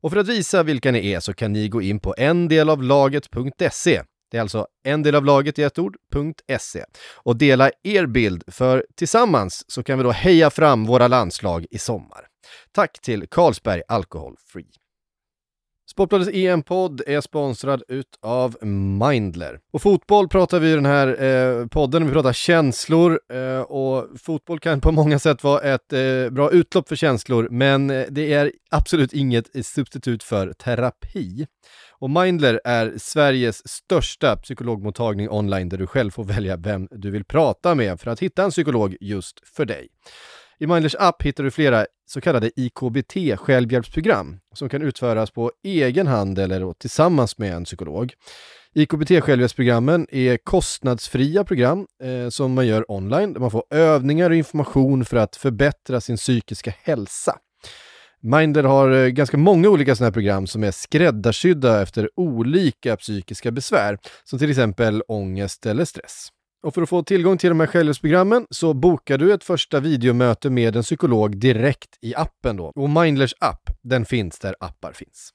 Och för att visa vilka ni är så kan ni gå in på endelavlaget.se. Det är alltså endelavlaget i ett ord.se och dela er bild, för tillsammans så kan vi då heja fram våra landslag i sommar. Tack till Carlsberg Alcohol Free. Sportbladets EM-podd är sponsrad utav Mindler. Och fotboll pratar vi i den här eh, podden, vi pratar känslor eh, och fotboll kan på många sätt vara ett eh, bra utlopp för känslor, men eh, det är absolut inget substitut för terapi. Och Mindler är Sveriges största psykologmottagning online där du själv får välja vem du vill prata med för att hitta en psykolog just för dig. I Mindlers app hittar du flera så kallade IKBT självhjälpsprogram som kan utföras på egen hand eller tillsammans med en psykolog. IKBT självhjälpsprogrammen är kostnadsfria program eh, som man gör online där man får övningar och information för att förbättra sin psykiska hälsa. Mindler har eh, ganska många olika sådana här program som är skräddarsydda efter olika psykiska besvär, som till exempel ångest eller stress. Och för att få tillgång till de här självhjälpsprogrammen så bokar du ett första videomöte med en psykolog direkt i appen då. Och Mindlers app, den finns där appar finns.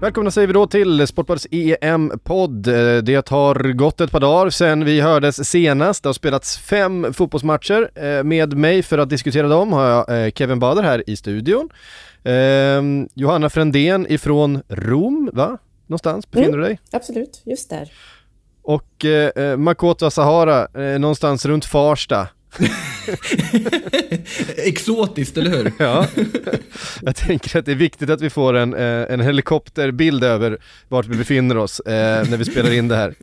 Välkomna säger vi då till Sportbladets EM-podd. Eh, det har gått ett par dagar sedan vi hördes senast. Det har spelats fem fotbollsmatcher. Eh, med mig för att diskutera dem har jag eh, Kevin Bader här i studion. Johanna Frändén ifrån Rom, va? Någonstans befinner mm, du dig? Absolut, just där. Och Makota Sahara, någonstans runt Farsta. Exotiskt, eller hur? ja. Jag tänker att det är viktigt att vi får en, eh, en helikopterbild över vart vi befinner oss eh, när vi spelar in det här.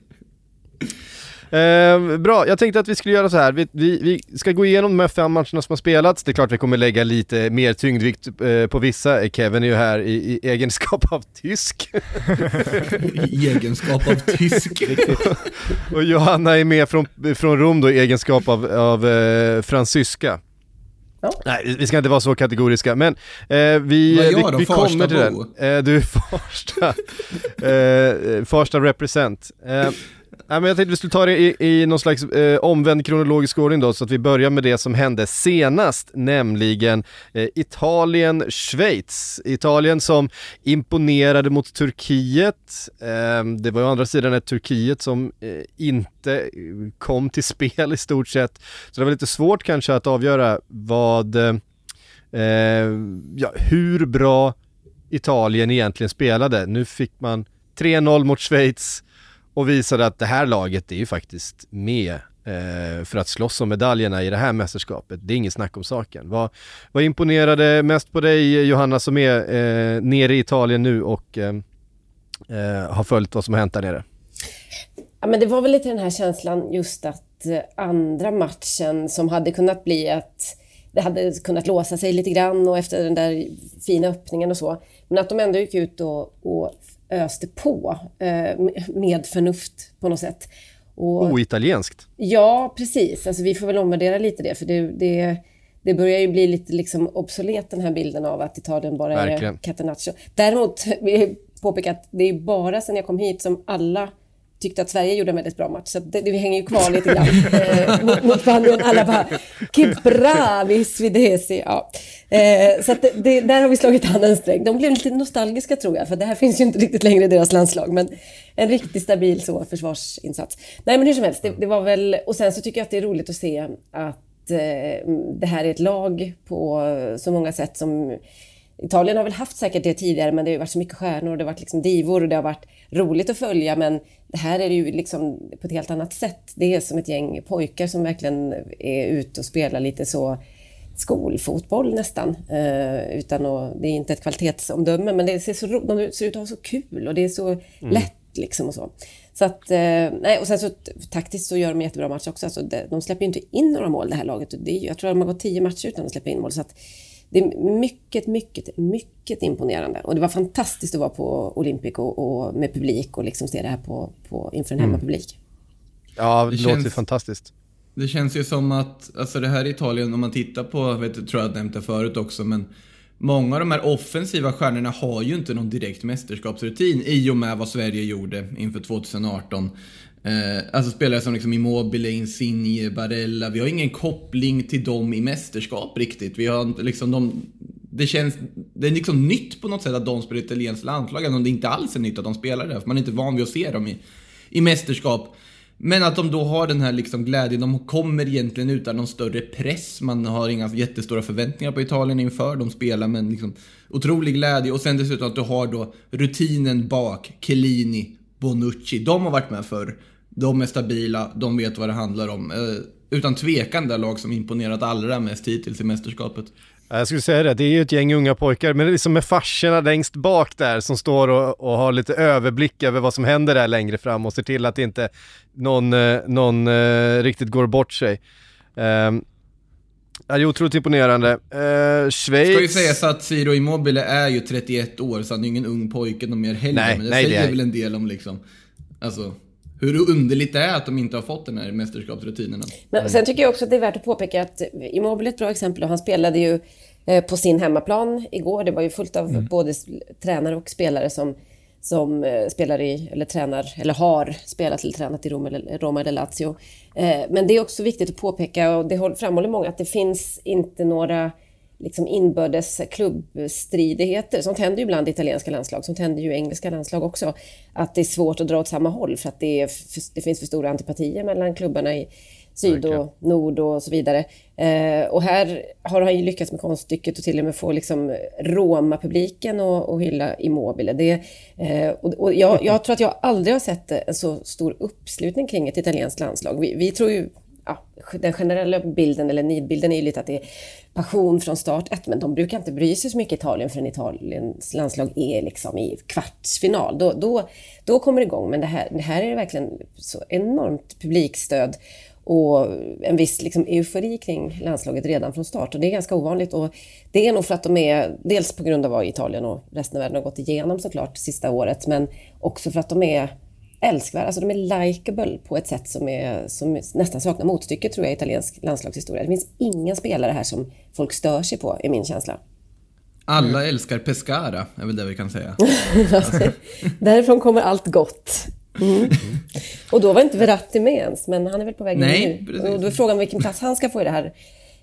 Eh, bra, jag tänkte att vi skulle göra så här. Vi, vi, vi, ska gå igenom de här fem matcherna som har spelats. Det är klart vi kommer lägga lite mer tyngdvikt eh, på vissa. Kevin är ju här i, i egenskap av tysk. I egenskap av tysk. och Johanna är med från, från Rom då i egenskap av, av eh, fransyska. Ja. Nej, vi ska inte vara så kategoriska, men eh, vi, vi, vi kommer till den. Eh, du är Farsta, eh, Farsta represent. Nej, men jag tänkte vi skulle ta det i, i någon slags eh, omvänd kronologisk ordning då, så att vi börjar med det som hände senast, nämligen eh, Italien-Schweiz. Italien som imponerade mot Turkiet. Eh, det var å andra sidan ett Turkiet som eh, inte eh, kom till spel i stort sett. Så det var lite svårt kanske att avgöra vad, eh, ja, hur bra Italien egentligen spelade. Nu fick man 3-0 mot Schweiz, och visade att det här laget är ju faktiskt med eh, för att slåss om medaljerna i det här mästerskapet. Det är inget snack om saken. Vad, vad imponerade mest på dig Johanna som är eh, nere i Italien nu och eh, eh har följt vad som har hänt där nere? Ja, men det var väl lite den här känslan just att eh, andra matchen som hade kunnat bli att det hade kunnat låsa sig lite grann och efter den där fina öppningen och så. Men att de ändå gick ut och, och öste på eh, med förnuft på något sätt. Och, Oitalienskt? Ja, precis. Alltså, vi får väl omvärdera lite det, för det, det, det börjar ju bli lite liksom obsolet den här bilden av att Italien bara Verkligen. är catenaccio. Däremot vill jag påpeka att det är bara sen jag kom hit som alla tyckte att Sverige gjorde en väldigt bra match. Så det, det hänger ju kvar lite grann eh, mot, mot Spanien. Alla bara “Qué bravi svedesi”. Ja. Eh, så det, det, där har vi slagit an en sträng. De blev lite nostalgiska tror jag, för det här finns ju inte riktigt längre i deras landslag. Men en riktigt stabil så, försvarsinsats. Nej men hur som helst, det, det var väl... Och sen så tycker jag att det är roligt att se att eh, det här är ett lag på så många sätt som Italien har väl haft säkert det tidigare, men det har varit så mycket stjärnor och det har varit liksom divor och det har varit roligt att följa. Men det här är ju liksom på ett helt annat sätt. Det är som ett gäng pojkar som verkligen är ute och spelar lite så skolfotboll nästan. Eh, utan att, det är inte ett kvalitetsomdöme, men det ser så, de ser ut att ha så kul och det är så mm. lätt liksom och så. Så att, eh, nej, och sen så taktiskt så gör de en jättebra match också. Alltså, de släpper ju inte in några mål det här laget. Det är, jag tror att de har gått tio matcher utan att släppa in mål. Så att, det är mycket, mycket, mycket imponerande. Och det var fantastiskt att vara på Olympic och, och med publik och liksom se det här på, på, inför en mm. hemmapublik. Ja, det, det låter känns, fantastiskt. Det känns ju som att, alltså det här i Italien, om man tittar på, vet, jag tror jag nämnt det förut också, men Många av de här offensiva stjärnorna har ju inte någon direkt mästerskapsrutin i och med vad Sverige gjorde inför 2018. Eh, alltså spelare som liksom Immobile, Insigne, Barella. Vi har ingen koppling till dem i mästerskap riktigt. Vi har liksom de, det känns, det är liksom nytt på något sätt att de spelar i italienskt landslag, även om det inte alls är nytt att de spelar det, för man är inte van vid att se dem i, i mästerskap. Men att de då har den här liksom glädjen, de kommer egentligen utan någon större press. Man har inga jättestora förväntningar på Italien inför. De spelar med en liksom otrolig glädje. Och sen dessutom att du har då rutinen bak, Chiellini, Bonucci. De har varit med förr. De är stabila, de vet vad det handlar om. Eh, utan tvekan det lag som imponerat allra mest hittills i mästerskapet. Jag skulle säga det, det är ju ett gäng unga pojkar, men det är liksom med farsorna längst bak där som står och, och, har lite överblick över vad som händer där längre fram och ser till att inte någon, eh, någon uh, riktigt går bort sig. Um, det är otroligt imponerande. Uh, Schweiz... Ska ju sägas att Ciro Immobile är ju 31 år, så han är ingen ung pojke de mer heller. Nej, men det nej, säger det är... väl en del om liksom, alltså hur underligt det är att de inte har fått den här mästerskapsrutinen. Men sen tycker jag också att det är värt att påpeka att Immobile är ett bra exempel och han spelade ju eh, på sin hemmaplan igår. Det var ju fullt av mm. både tränare och spelare som, som eh, spelar i, eller tränar, eller har spelat eller tränat i Roma eller, Roma eller Lazio. Eh, men det är också viktigt att påpeka, och det framhåller många, att det finns inte några liksom inbördes klubbstridigheter. Sånt händer ju ibland i italienska landslag, sånt händer ju i engelska landslag också. Att det är svårt att dra åt samma håll för att det, är, det finns för stora antipatier mellan klubbarna i syd och nord och så vidare. Eh, och här har han ju lyckats med konststycket och till och med få liksom Roma-publiken att hylla Immobile. Det, eh, och, och jag, jag, tror att jag aldrig har sett en så stor uppslutning kring ett italienskt landslag. Vi, vi tror ju ja, den generella bilden, eller nidbilden, är ju lite att det är passion från start ett, men de brukar inte bry sig så mycket i Italien förrän Italiens landslag är liksom i kvartsfinal. Då, då, då kommer det igång, men det här, det här är verkligen så enormt publikstöd och en viss liksom, eufori kring landslaget redan från start. Och det är ganska ovanligt. Och det är nog för att de är, dels på grund av vad Italien och resten av världen har gått igenom såklart sista året, men också för att de är älskvärda. Alltså de är likeable på ett sätt som, är, som nästan saknar motstycke tror jag i italiensk landslagshistoria. Det finns ingen spelare här som folk stör sig på, är min känsla. Alla älskar Pescara, är väl det vi kan säga. Därifrån kommer allt gott. Mm. Och då var inte Verratti med ens, men han är väl på väg Nej, nu. Och då är frågan vilken plats han ska få i det här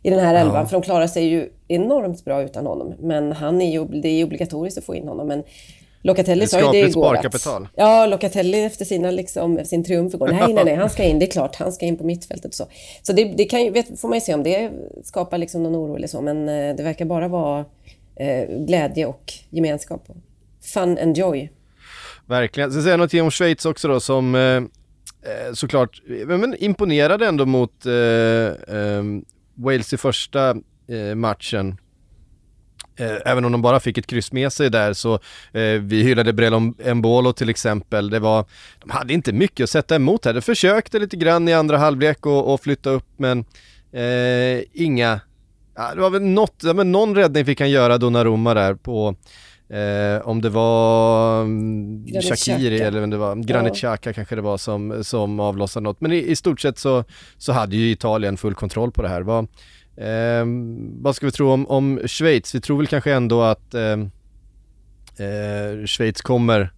i den här elvan, ja. för de klarar sig ju enormt bra utan honom. Men han är ju, det är obligatoriskt att få in honom. Men Locatelli sa ju det igår. Att, ja, Locatelli efter sina, liksom, sin triumf igår. Nej, nej, nej, han ska in. Det är klart, han ska in på mittfältet. Så, så det, det kan ju, vet, får man ju se om det skapar liksom någon oro eller så. Men eh, det verkar bara vara eh, glädje och gemenskap. Fun and joy. Verkligen. Ska säga något om Schweiz också då som eh, eh såklart men imponerade ändå mot eh, eh, Wales i första matchen Eh, även om de bara fick ett kryss med sig där så eh, vi hyllade Brelon Mbolo till exempel. Det var, de hade inte mycket att sätta emot här. De försökte lite grann i andra halvlek och, och flytta upp men eh, inga, ja, det var väl något, ja, men någon räddning fick han göra Donnarumma där på Eh, om det var um, Shakiri eller om det var Granit Xhaka kanske det var som, som avlossade något. Men i, i, stort sett så, så hade ju Italien full kontroll på det här. Var, Eh, vad ska vi tro om, om Schweiz? Vi tror väl kanske ändå att eh, eh, Schweiz kommer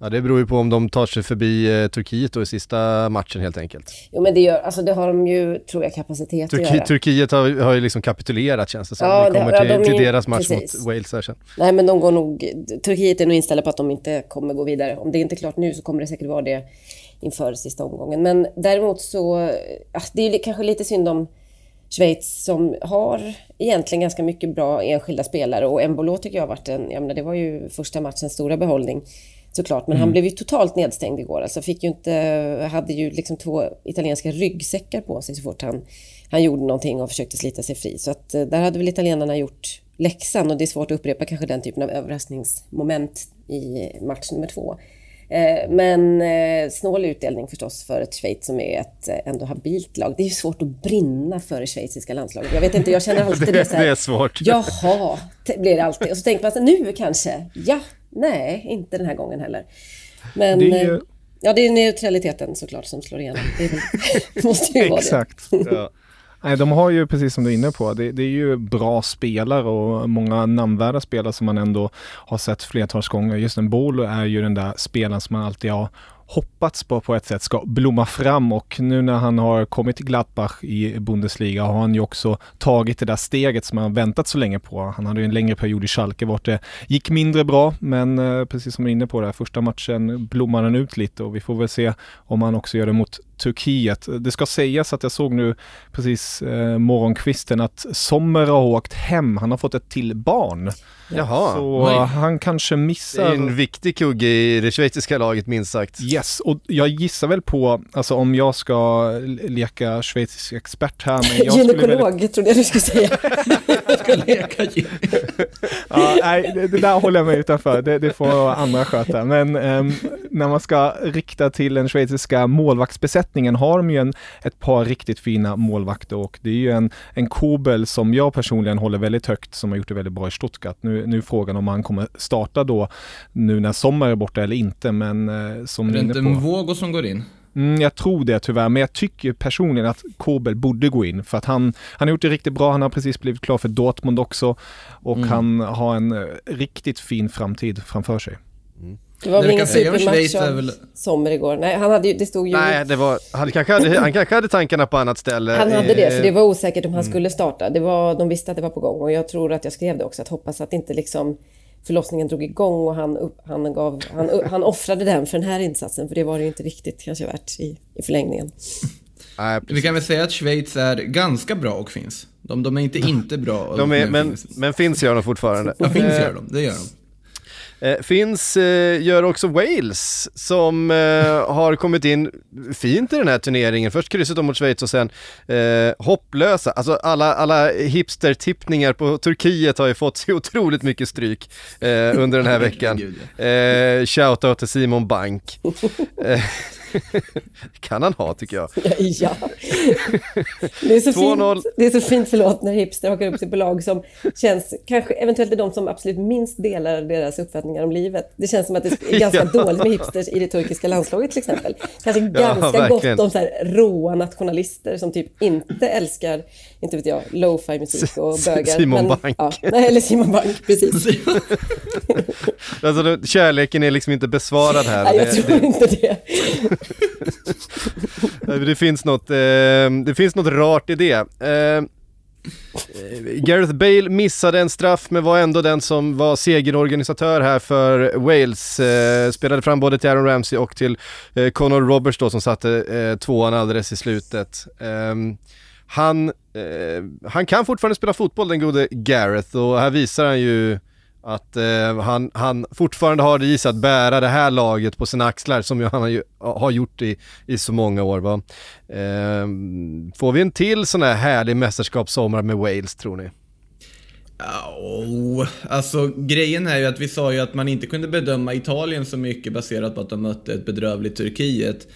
Ja det beror ju på om de tar sig förbi eh, Turkiet då i sista matchen helt enkelt. Jo men det gör, alltså det har de ju, tror jag, kapacitet Turki, att göra. Turkiet har, har ju liksom kapitulerat känns det som. Ja, det kommer det, till, ja, de till deras match precis. mot Wales här sen. Nej men de går nog, Turkiet är nog inställda på att de inte kommer gå vidare. Om det inte är klart nu så kommer det säkert vara det inför sista omgången. Men däremot så, ja, det är ju kanske lite synd om Schweiz som har egentligen ganska mycket bra enskilda spelare och Embolo tycker jag har varit en, jag menar, det var ju första matchens stora behållning såklart, men mm. han blev ju totalt nedstängd igår. Alltså fick ju inte, hade ju liksom två italienska ryggsäckar på sig så fort han, han gjorde någonting och försökte slita sig fri. Så att eh, där hade väl italienarna gjort läxan och det är svårt att upprepa kanske den typen av överraskningsmoment i match nummer två. Eh, men eh, snål utdelning förstås för ett Schweiz som är ett eh, ändå habilt lag. Det är ju svårt att brinna för det schweiziska landslaget. Jag vet inte, jag känner alltid det, så här, Det är svårt. Jaha, blir det alltid. Och så tänker man så nu kanske. Ja, nej, inte den här gången heller. Men... Det är ju... Ja, det är neutraliteten såklart som slår igenom. Det, väl, måste ju vara Exakt. det. Ja. Nej, de har ju precis som du är inne på, det, det, är ju bra spelare och många namnvärda spelare som man ändå har sett flertals gånger. Just en Bolo är ju den där spelaren som man alltid har hoppats på på ett sätt ska blomma fram och nu när han har kommit till Gladbach i Bundesliga har han ju också tagit det där steget som han väntat så länge på. Han hade ju en längre period i Schalke vart det gick mindre bra men eh, precis som du är inne på där, första matchen blommar han ut lite och vi får väl se om han också gör det mot Turkiet. Det ska sägas att jag såg nu precis eh, morgonkvisten att Sommer har åkt hem. Han har fått ett till barn. Jaha. Så Oj. han kanske missar... Det är en viktig kugge i det schweiziska laget minst sagt. Yes, och jag gissar väl på, alltså om jag ska leka schweizisk expert här. Men jag Gynekolog väldigt... trodde jag du skulle säga. jag ska leka ja, nej, det, det, där håller jag mig utanför. Det, det får andra sköta. Men um, när man ska rikta till den schweiziska målvaktsbesättningen har de ju en, ett par riktigt fina målvakter och det är ju en, en Kobel som jag personligen håller väldigt högt som har gjort det väldigt bra i Stuttgart. Nu nu, är frågan om han kommer starta då nu när Sommar är borta eller inte, men eh, som Är det inte Vågo som går in? Mm, jag tror det tyvärr, men jag tycker personligen att Kobel borde gå in för att han, han har gjort det riktigt bra. Han har precis blivit klar för Dortmund också och mm. han har en eh, riktigt fin framtid framför sig. Det var väl ingen supermatch av väl... Sommer igår? Nej, han hade ju, det stod ju... Nej, det var, han, kanske hade, han kanske hade tankarna på annat ställe. Han hade det, för det var osäkert om han mm. skulle starta. Det var, de visste att det var på gång och jag tror att jag skrev det också, att hoppas att inte liksom förlossningen drog igång och han, han, gav, han, han offrade den för den här insatsen, för det var det ju inte riktigt kanske värt i, i förlängningen. Nej, Vi kan väl säga att Schweiz är ganska bra och finns. De, de är inte inte bra. De är, men, finns. men finns gör de fortfarande. Ja, finns gör de, det gör de. Eh, finns eh, gör också Wales som eh, har kommit in fint i den här turneringen. Först krysset mot Schweiz och sen eh, hopplösa. Alltså alla, alla hipster-tippningar på Turkiet har ju fått så otroligt mycket stryk eh, under den här veckan. Eh, Shoutout till Simon Bank. Kan han ha tycker jag. Ja. Det är, så fint, det är så fint, förlåt, när hipster hakar upp sig på lag som känns, kanske eventuellt är de som absolut minst delar deras uppfattningar om livet. Det känns som att det är ganska ja. dåligt med hipsters i det turkiska landslaget till exempel. Kanske ganska ja, gott om så här råa nationalister som typ inte älskar, inte vet jag, lo-fi musik och bögar. Simon men, Bank. Ja, nej, eller Simon Bank, precis. alltså kärleken är liksom inte besvarad här. Nej, jag tror det, inte det. det, finns något, eh, det finns något rart i det. Eh, Gareth Bale missade en straff men var ändå den som var segerorganisatör här för Wales. Eh, spelade fram både till Aaron Ramsey och till eh, Conor Roberts då som satte eh, tvåan alldeles i slutet. Ehm, han, eh, han kan fortfarande spela fotboll den gode Gareth och här visar han ju att eh, han, han fortfarande har det i sig att bära det här laget på sina axlar som han har, har gjort i, i så många år. Va? Eh, får vi en till sån här härlig mästerskapssommar med Wales tror ni? Oh, alltså grejen är ju att vi sa ju att man inte kunde bedöma Italien så mycket baserat på att de mötte ett bedrövligt Turkiet.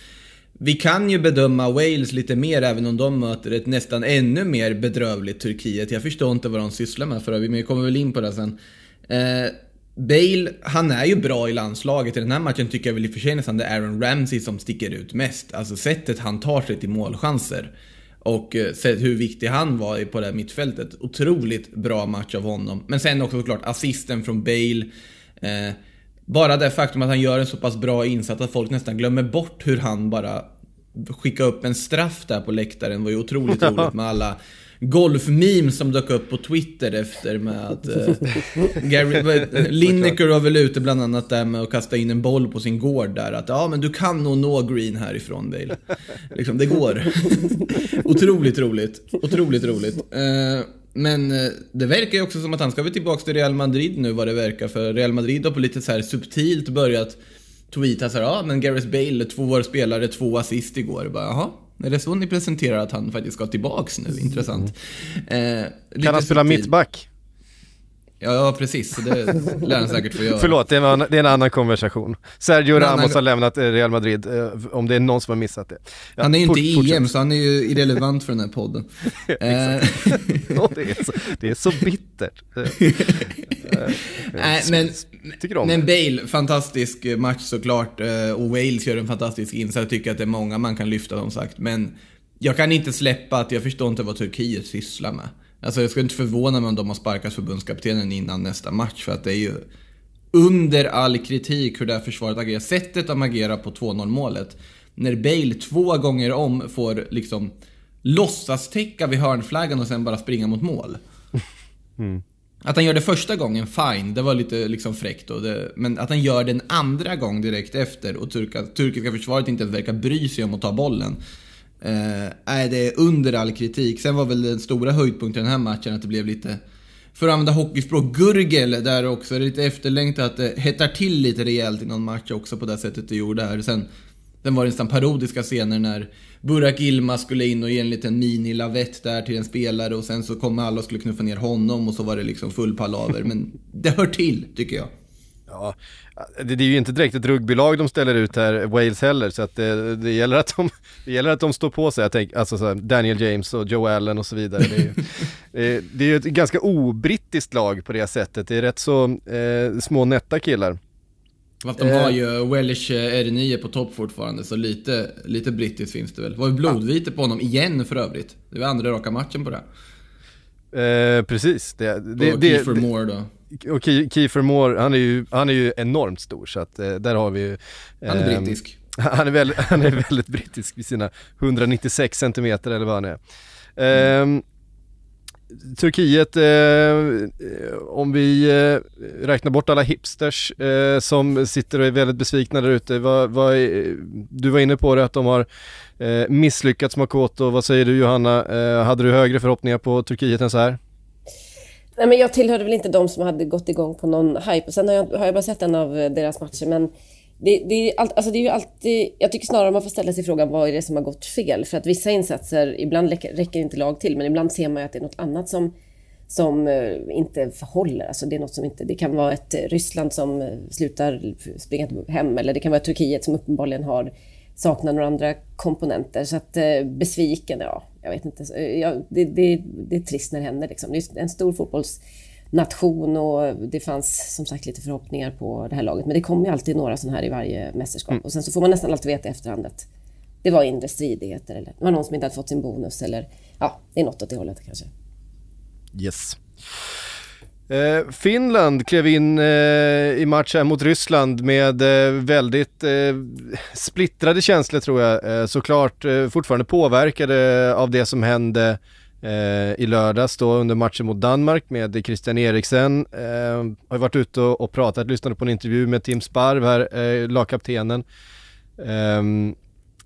Vi kan ju bedöma Wales lite mer även om de möter ett nästan ännu mer bedrövligt Turkiet. Jag förstår inte vad de sysslar med för övrigt, men vi kommer väl in på det sen. Eh, Bale, han är ju bra i landslaget. I den här matchen tycker jag väl i och för sig nästan det är Aaron Ramsey som sticker ut mest. Alltså sättet han tar sig till målchanser. Och eh, hur viktig han var på det här mittfältet. Otroligt bra match av honom. Men sen också såklart assisten från Bale. Eh, bara det faktum att han gör en så pass bra insats att folk nästan glömmer bort hur han bara skickade upp en straff där på läktaren var ju otroligt roligt med alla golfmeme som dök upp på Twitter efter med att eh, Gary, Lineker var väl ute bland annat där med att kasta in en boll på sin gård där. Att ja, men du kan nog nå green härifrån Bale. liksom, det går. Otroligt roligt. Otroligt roligt. Eh, men eh, det verkar ju också som att han ska väl tillbaka till Real Madrid nu vad det verkar. För Real Madrid har på lite så här subtilt börjat tweeta så här, ja men Gareth Bale, två år spelare, två assist igår. Bara, jaha, är det så ni presenterar att han faktiskt ska tillbaks nu? Intressant. Eh, kan han spela mittback? Ja, precis. Det lär han säkert få göra. Förlåt, det är, en, det är en annan konversation. Sergio Ramos annan... har lämnat eh, Real Madrid, eh, om det är någon som har missat det. Ja, han är ju inte i EM, så han är ju irrelevant för den här podden. oh, det, är så, det är så bittert. Nej, men, men Bale, fantastisk match såklart. Och Wales gör en fantastisk insats. Jag tycker att det är många man kan lyfta, som sagt. Men jag kan inte släppa att jag förstår inte vad Turkiet sysslar med. Alltså jag skulle inte förvåna mig om de har sparkat förbundskaptenen innan nästa match. För att det är ju under all kritik hur det här försvaret agerar. Sättet de agerar på 2-0 målet. När Bale två gånger om får liksom låtsas täcka vid hörnflaggan och sen bara springa mot mål. Mm. Att han gör det första gången, fine, det var lite liksom fräckt då. Det, men att han gör det en andra gång direkt efter och turka, turkiska försvaret inte verkar bry sig om att ta bollen. Eh, är under all kritik. Sen var väl den stora höjdpunkten i den här matchen att det blev lite, för att använda hockeyspråk, gurgel där också. Det är lite efterlängtat att det hettar till lite rejält i någon match också på det sättet det gjorde här. Sen, sen var det nästan parodiska scener när Burak Ilma skulle in och ge en liten mini-lavett där till en spelare och sen så kom alla och skulle knuffa ner honom och så var det liksom full palaver. Men det hör till, tycker jag. Ja, det, det är ju inte direkt ett rugbylag de ställer ut här, Wales heller, så att det, det, gäller, att de, det gäller att de står på sig. Jag tänker, alltså så här, Daniel James och Joe Allen och så vidare. Det är ju, det är ju ett ganska obrittiskt lag på det sättet. Det är rätt så eh, små nätta killar. Fast de har ju Welsh R9 på topp fortfarande, så lite, lite brittiskt finns det väl. Det var ju blodvite på honom igen för övrigt. Det var andra raka matchen på det. Eh, precis. Det, det, och det, Moore då och Kiefer Moore, han är ju, han är ju enormt stor så att eh, där har vi ju eh, Han är ehm, brittisk han är, väldigt, han är väldigt brittisk vid sina 196 cm eller vad han är mm. eh, Turkiet, eh, om vi eh, räknar bort alla hipsters eh, som sitter och är väldigt besvikna där ute. Du var inne på det att de har eh, misslyckats Makoto. Vad säger du Johanna? hade du högre förhoppningar på Turkiet än så här? Nej, men jag tillhörde väl inte de som hade gått igång på någon hype. Sen har jag, har jag bara sett en av eh, deras matcher. Men det, det, är all, alltså det är ju alltid... Jag tycker snarare man får ställa sig frågan vad är det som har gått fel? För att vissa insatser, ibland räcker inte lag till, men ibland ser man ju att det är något annat som, som eh, inte förhåller. Alltså det, är något som inte, det kan vara ett eh, Ryssland som slutar springa hem, eller det kan vara Turkiet som uppenbarligen har saknar några andra komponenter. Så att besviken, ja, jag vet inte. Ja, det, det, det är trist när det händer. Liksom. Det är en stor fotbollsnation och det fanns som sagt lite förhoppningar på det här laget. Men det kommer ju alltid några sådana här i varje mästerskap. Mm. Och sen så får man nästan alltid veta i efterhand att det var inre stridigheter eller det var någon som inte hade fått sin bonus eller ja, det är något åt det hållet kanske. Yes. Eh, Finland klev in eh, i matchen mot Ryssland med eh, väldigt eh, splittrade känslor tror jag. Eh, såklart eh, fortfarande påverkade av det som hände eh, i lördags då under matchen mot Danmark med Christian Eriksen. Eh, har varit ute och, och pratat, lyssnade på en intervju med Tim Sparv här, eh, lagkaptenen ehm,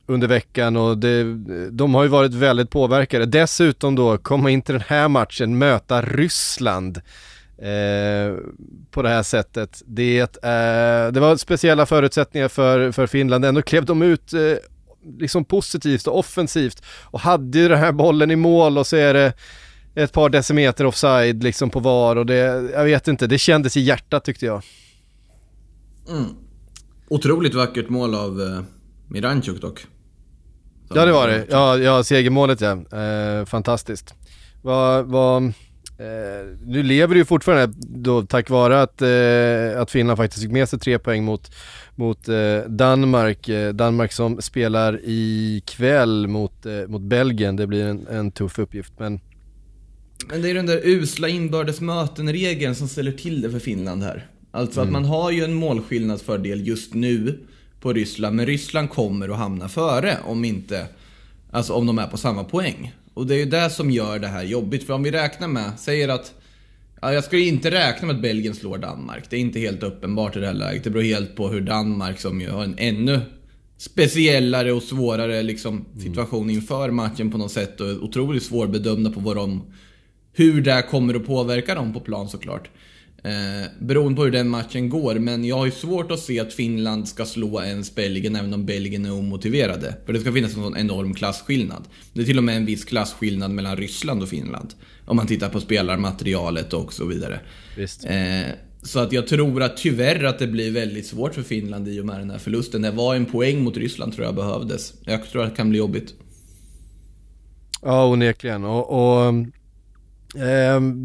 under veckan och det, de har ju varit väldigt påverkade. Dessutom då komma in till den här matchen, möta Ryssland. Eh, på det här sättet. Det, eh, det var speciella förutsättningar för, för Finland, ändå klev de ut eh, liksom positivt och offensivt och hade ju den här bollen i mål och så är det ett par decimeter offside liksom på VAR och det, jag vet inte, det kändes i hjärtat tyckte jag. Mm. Otroligt vackert mål av eh, Miranchuk dock. ja det var det, ja, ja segermålet ja, eh, fantastiskt. Vad, vad Eh, nu lever det ju fortfarande då tack vare att, eh, att Finland faktiskt fick med sig tre poäng mot, mot eh, Danmark. Eh, Danmark som spelar ikväll mot, eh, mot Belgien. Det blir en, en tuff uppgift men... Men det är den där usla inbördes möten-regeln som ställer till det för Finland här. Alltså mm. att man har ju en målskillnadsfördel just nu på Ryssland, men Ryssland kommer att hamna före om inte, alltså om de är på samma poäng. Och det är ju det som gör det här jobbigt. För om vi räknar med, säger att Ja, jag skulle inte räkna med att Belgien slår Danmark. Det är inte helt uppenbart i det här läget. Det beror helt på hur Danmark, som ju har en ännu speciellare och svårare liksom, situation inför matchen på något sätt och är otroligt svårbedömda på vad de, hur det kommer att påverka dem på plan såklart. Eh, beroende på hur den matchen går, men jag har ju svårt att se att Finland ska slå ens Belgien även om Belgien är omotiverade. För det ska finnas en sån enorm klasskillnad. Det är till och med en viss klasskillnad mellan Ryssland och Finland. Om man tittar på spelarmaterialet och så vidare. Eh, så att jag tror att tyvärr att det blir väldigt svårt för Finland i och med den här förlusten. Det var en poäng mot Ryssland tror jag behövdes. Jag tror att det kan bli jobbigt. Ja, onekligen. Och, och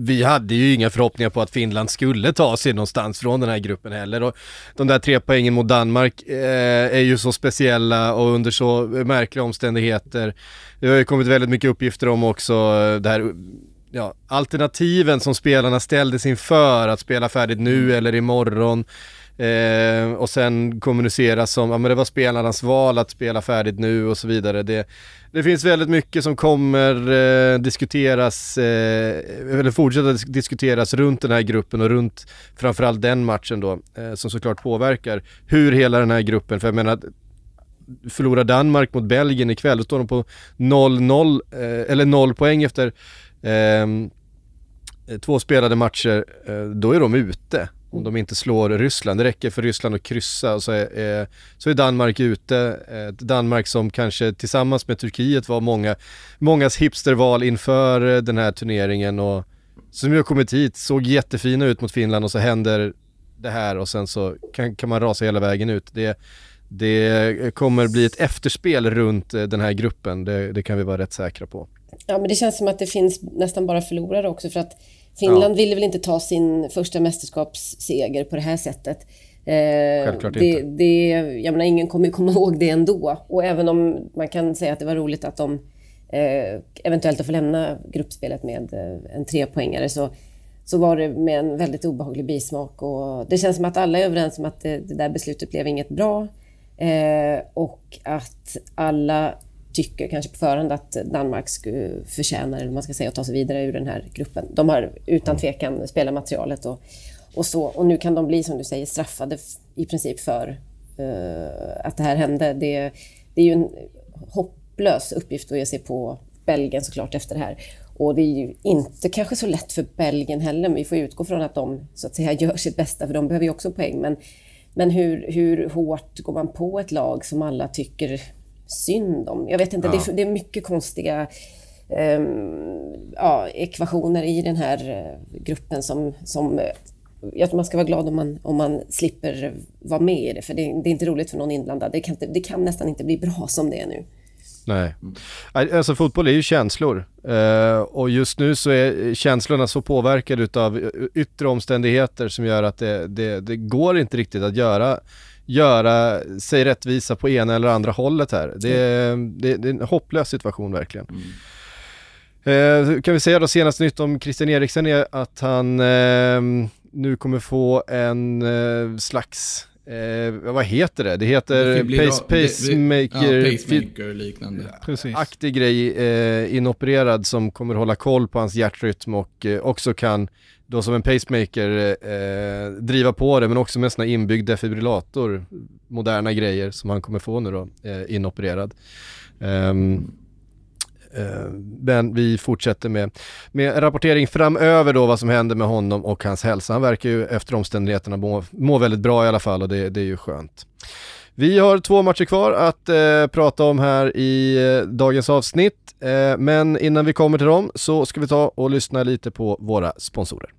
vi hade ju inga förhoppningar på att Finland skulle ta sig någonstans från den här gruppen heller. Och de där tre poängen mot Danmark eh, är ju så speciella och under så märkliga omständigheter. Det har ju kommit väldigt mycket uppgifter om också det här ja, alternativen som spelarna ställdes inför att spela färdigt nu mm. eller imorgon. Eh, och sen kommuniceras som, ja men det var spelarnas val att spela färdigt nu och så vidare. Det, det finns väldigt mycket som kommer eh, diskuteras, eh, eller fortsätta diskuteras runt den här gruppen och runt framförallt den matchen då, eh, som såklart påverkar hur hela den här gruppen, för jag menar förlorar Danmark mot Belgien ikväll, då står de på 0-0, eh, eller 0 poäng efter ehm, två spelade matcher, eh, då är de ute om de inte slår Ryssland. Det räcker för Ryssland att kryssa och så är, så är Danmark ute. Eh, Danmark som kanske tillsammans med Turkiet var många, mångas hipsterval inför eh, den här turneringen och som ju har kommit hit, såg jättefina ut mot Finland och så händer det här och sen så kan, kan man rasa hela vägen ut. Det, det kommer bli ett efterspel runt eh, den här gruppen, det, det kan vi vara rätt säkra på. Ja, men det känns som att det finns nästan bara förlorare också för att Finland ja. ville väl inte ta sin första mästerskapsseger på det här sättet. Eh, Självklart det, inte. Det, jag menar, ingen kommer komma ihåg det ändå. Och även om man kan säga att det var roligt att de eh, eventuellt får lämna gruppspelet med eh, en trepoängare så, så var det med en väldigt obehaglig bismak. Och det känns som att alla är överens om att det, det där beslutet blev inget bra. Eh, och att alla tycker kanske på förhand att Danmark förtjänar, eller man ska säga, att ta sig vidare ur den här gruppen. De har utan tvekan spelarmaterialet och, och så. Och nu kan de bli, som du säger, straffade i princip för uh, att det här hände. Det, det är ju en hopplös uppgift att ge sig på Belgien såklart efter det här. Och det är ju inte kanske så lätt för Belgien heller, men vi får utgå från att de så att säga gör sitt bästa, för de behöver ju också poäng. Men, men hur, hur hårt går man på ett lag som alla tycker synd om. Jag vet inte, ja. det, är, det, är, mycket konstiga um, ja, ekvationer i den här uh, gruppen som, som uh, jag tror man ska vara glad om man, om man slipper vara med i det, för det, det är inte roligt för någon inblandad. Det kan, det kan nästan inte bli bra som det är nu. Nej. Alltså fotboll är ju känslor. Uh, och just nu så är känslorna så påverkade av yttre omständigheter som gör att det, det, det går inte riktigt att göra göra sig rättvisa på ena eller andra hållet här. Det är, det, det är en hopplös situation verkligen. Mm. Eh, kan vi säga då senaste nytt om Christian Eriksen är att han eh, nu kommer få en eh, slags Eh, vad heter det? Det heter pace, pacemaker, ja, pacemaker liknande. Precis. aktig grej eh, inopererad som kommer hålla koll på hans hjärtrytm och eh, också kan då som en pacemaker eh, driva på det men också med en sån här inbyggd defibrillator, moderna grejer som han kommer få nu då, eh, inopererad. Um, men vi fortsätter med, med rapportering framöver då vad som händer med honom och hans hälsa. Han verkar ju efter omständigheterna må, må väldigt bra i alla fall och det, det är ju skönt. Vi har två matcher kvar att eh, prata om här i eh, dagens avsnitt. Eh, men innan vi kommer till dem så ska vi ta och lyssna lite på våra sponsorer.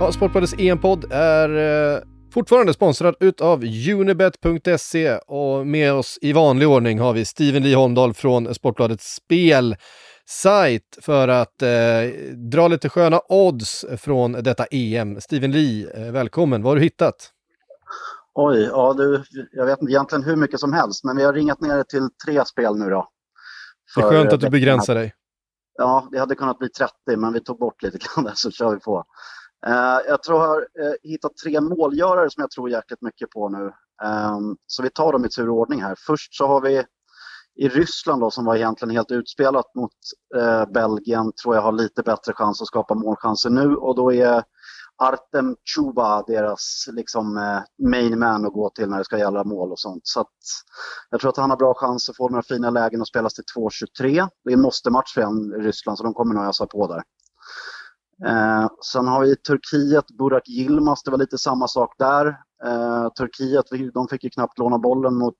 Ja, Sportbladets EM-podd är eh, fortfarande sponsrad utav Unibet.se och med oss i vanlig ordning har vi Steven Lee Holmdahl från Sportbladets spelsajt för att eh, dra lite sköna odds från detta EM. Steven Lee, eh, välkommen. Vad har du hittat? Oj, ja du, jag vet inte egentligen hur mycket som helst, men vi har ringat ner det till tre spel nu då. Det är skönt att du begränsar dig. Ja, det hade kunnat bli 30, men vi tog bort lite grann där så kör vi på. Eh, jag tror jag har eh, hittat tre målgörare som jag tror jäkligt mycket på nu. Ehm, så vi tar dem i tur och ordning här. Först så har vi i Ryssland då, som var egentligen helt utspelat mot eh, Belgien, tror jag har lite bättre chans att skapa målchanser nu och då är Artem Chuba deras liksom, main man att gå till när det ska gälla mål och sånt. Så jag tror att han har bra chans att få några fina lägen och spelas till 2.23. Det är en måste-match för en Ryssland så de kommer nog ösa på där. Eh, sen har vi Turkiet, Burak Yilmaz, det var lite samma sak där. Eh, Turkiet, de fick ju knappt låna bollen mot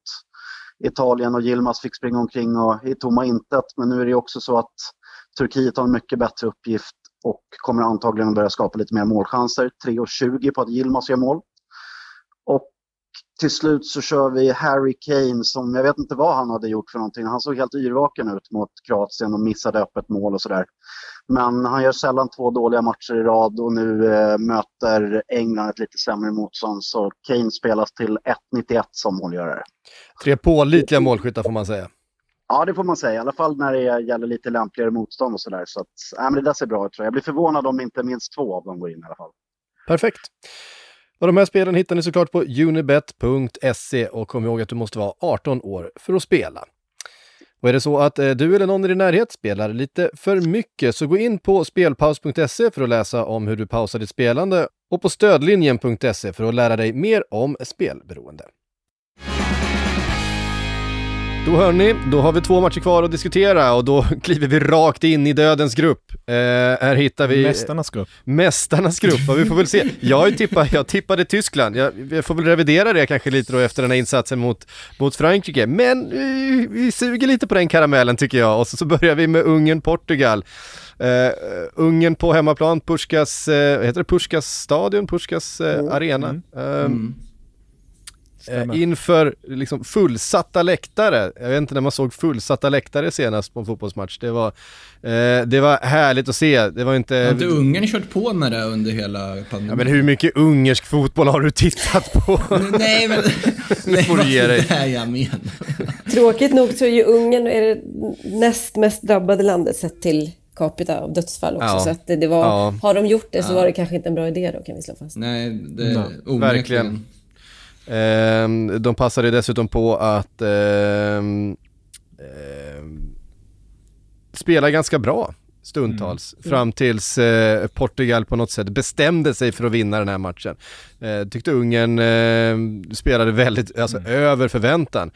Italien och Yilmaz fick springa omkring och i tomma intet. Men nu är det också så att Turkiet har en mycket bättre uppgift och kommer antagligen börja skapa lite mer målchanser. 3,20 på att Yilmaz gör mål. Och till slut så kör vi Harry Kane som, jag vet inte vad han hade gjort för någonting. Han såg helt yrvaken ut mot Kroatien och missade öppet mål och sådär. Men han gör sällan två dåliga matcher i rad och nu eh, möter England ett lite sämre motstånd. Så Kane spelas till 1,91 som målgörare. Tre pålitliga målskyttar får man säga. Ja, det får man säga. I alla fall när det gäller lite lämpligare motstånd och sådär. Så att, äh, men det där ser bra ut tror jag. Jag blir förvånad om inte minst två av dem går in i alla fall. Perfekt. Och de här spelen hittar ni såklart på unibet.se och kom ihåg att du måste vara 18 år för att spela. Och är det så att eh, du eller någon i din närhet spelar lite för mycket så gå in på spelpaus.se för att läsa om hur du pausar ditt spelande och på stödlinjen.se för att lära dig mer om spelberoende. Då hörni, då har vi två matcher kvar att diskutera och då kliver vi rakt in i dödens grupp. Eh, här hittar vi... Mästarnas grupp. Mästarnas grupp, och vi får väl se. Jag, tippade, jag tippade Tyskland, jag, jag, får väl revidera det kanske lite då efter den här insatsen mot, mot Frankrike. Men vi, vi suger lite på den karamellen tycker jag och så, så börjar vi med Ungern-Portugal. Uh, Ungern på hemmaplan, Puskas, uh, heter det Puskas stadion, Puskas uh, mm. arena. Mm. Mm. Eh, inför liksom fullsatta läktare. Jag vet inte när man såg fullsatta läktare senast på en fotbollsmatch. Det var, eh, det var härligt att se. Det var inte... Har inte Ungern kört på med det under hela pandemin? Ja, men hur mycket ungersk fotboll har du tittat på? nej, men... nej, får du ge dig. Det är jag menar. Tråkigt nog så är ju Ungern är det näst mest drabbade landet sett till capita av dödsfall också. Ja. Så att det, det var, ja. har de gjort det så ja. var det kanske inte en bra idé då kan vi slå fast. Nej, det är no. Verkligen. Ehm, de passade dessutom på att ehm, ehm, spela ganska bra stundtals. Mm. Fram tills eh, Portugal på något sätt bestämde sig för att vinna den här matchen. Eh, tyckte Ungern eh, spelade väldigt, alltså mm. över förväntan.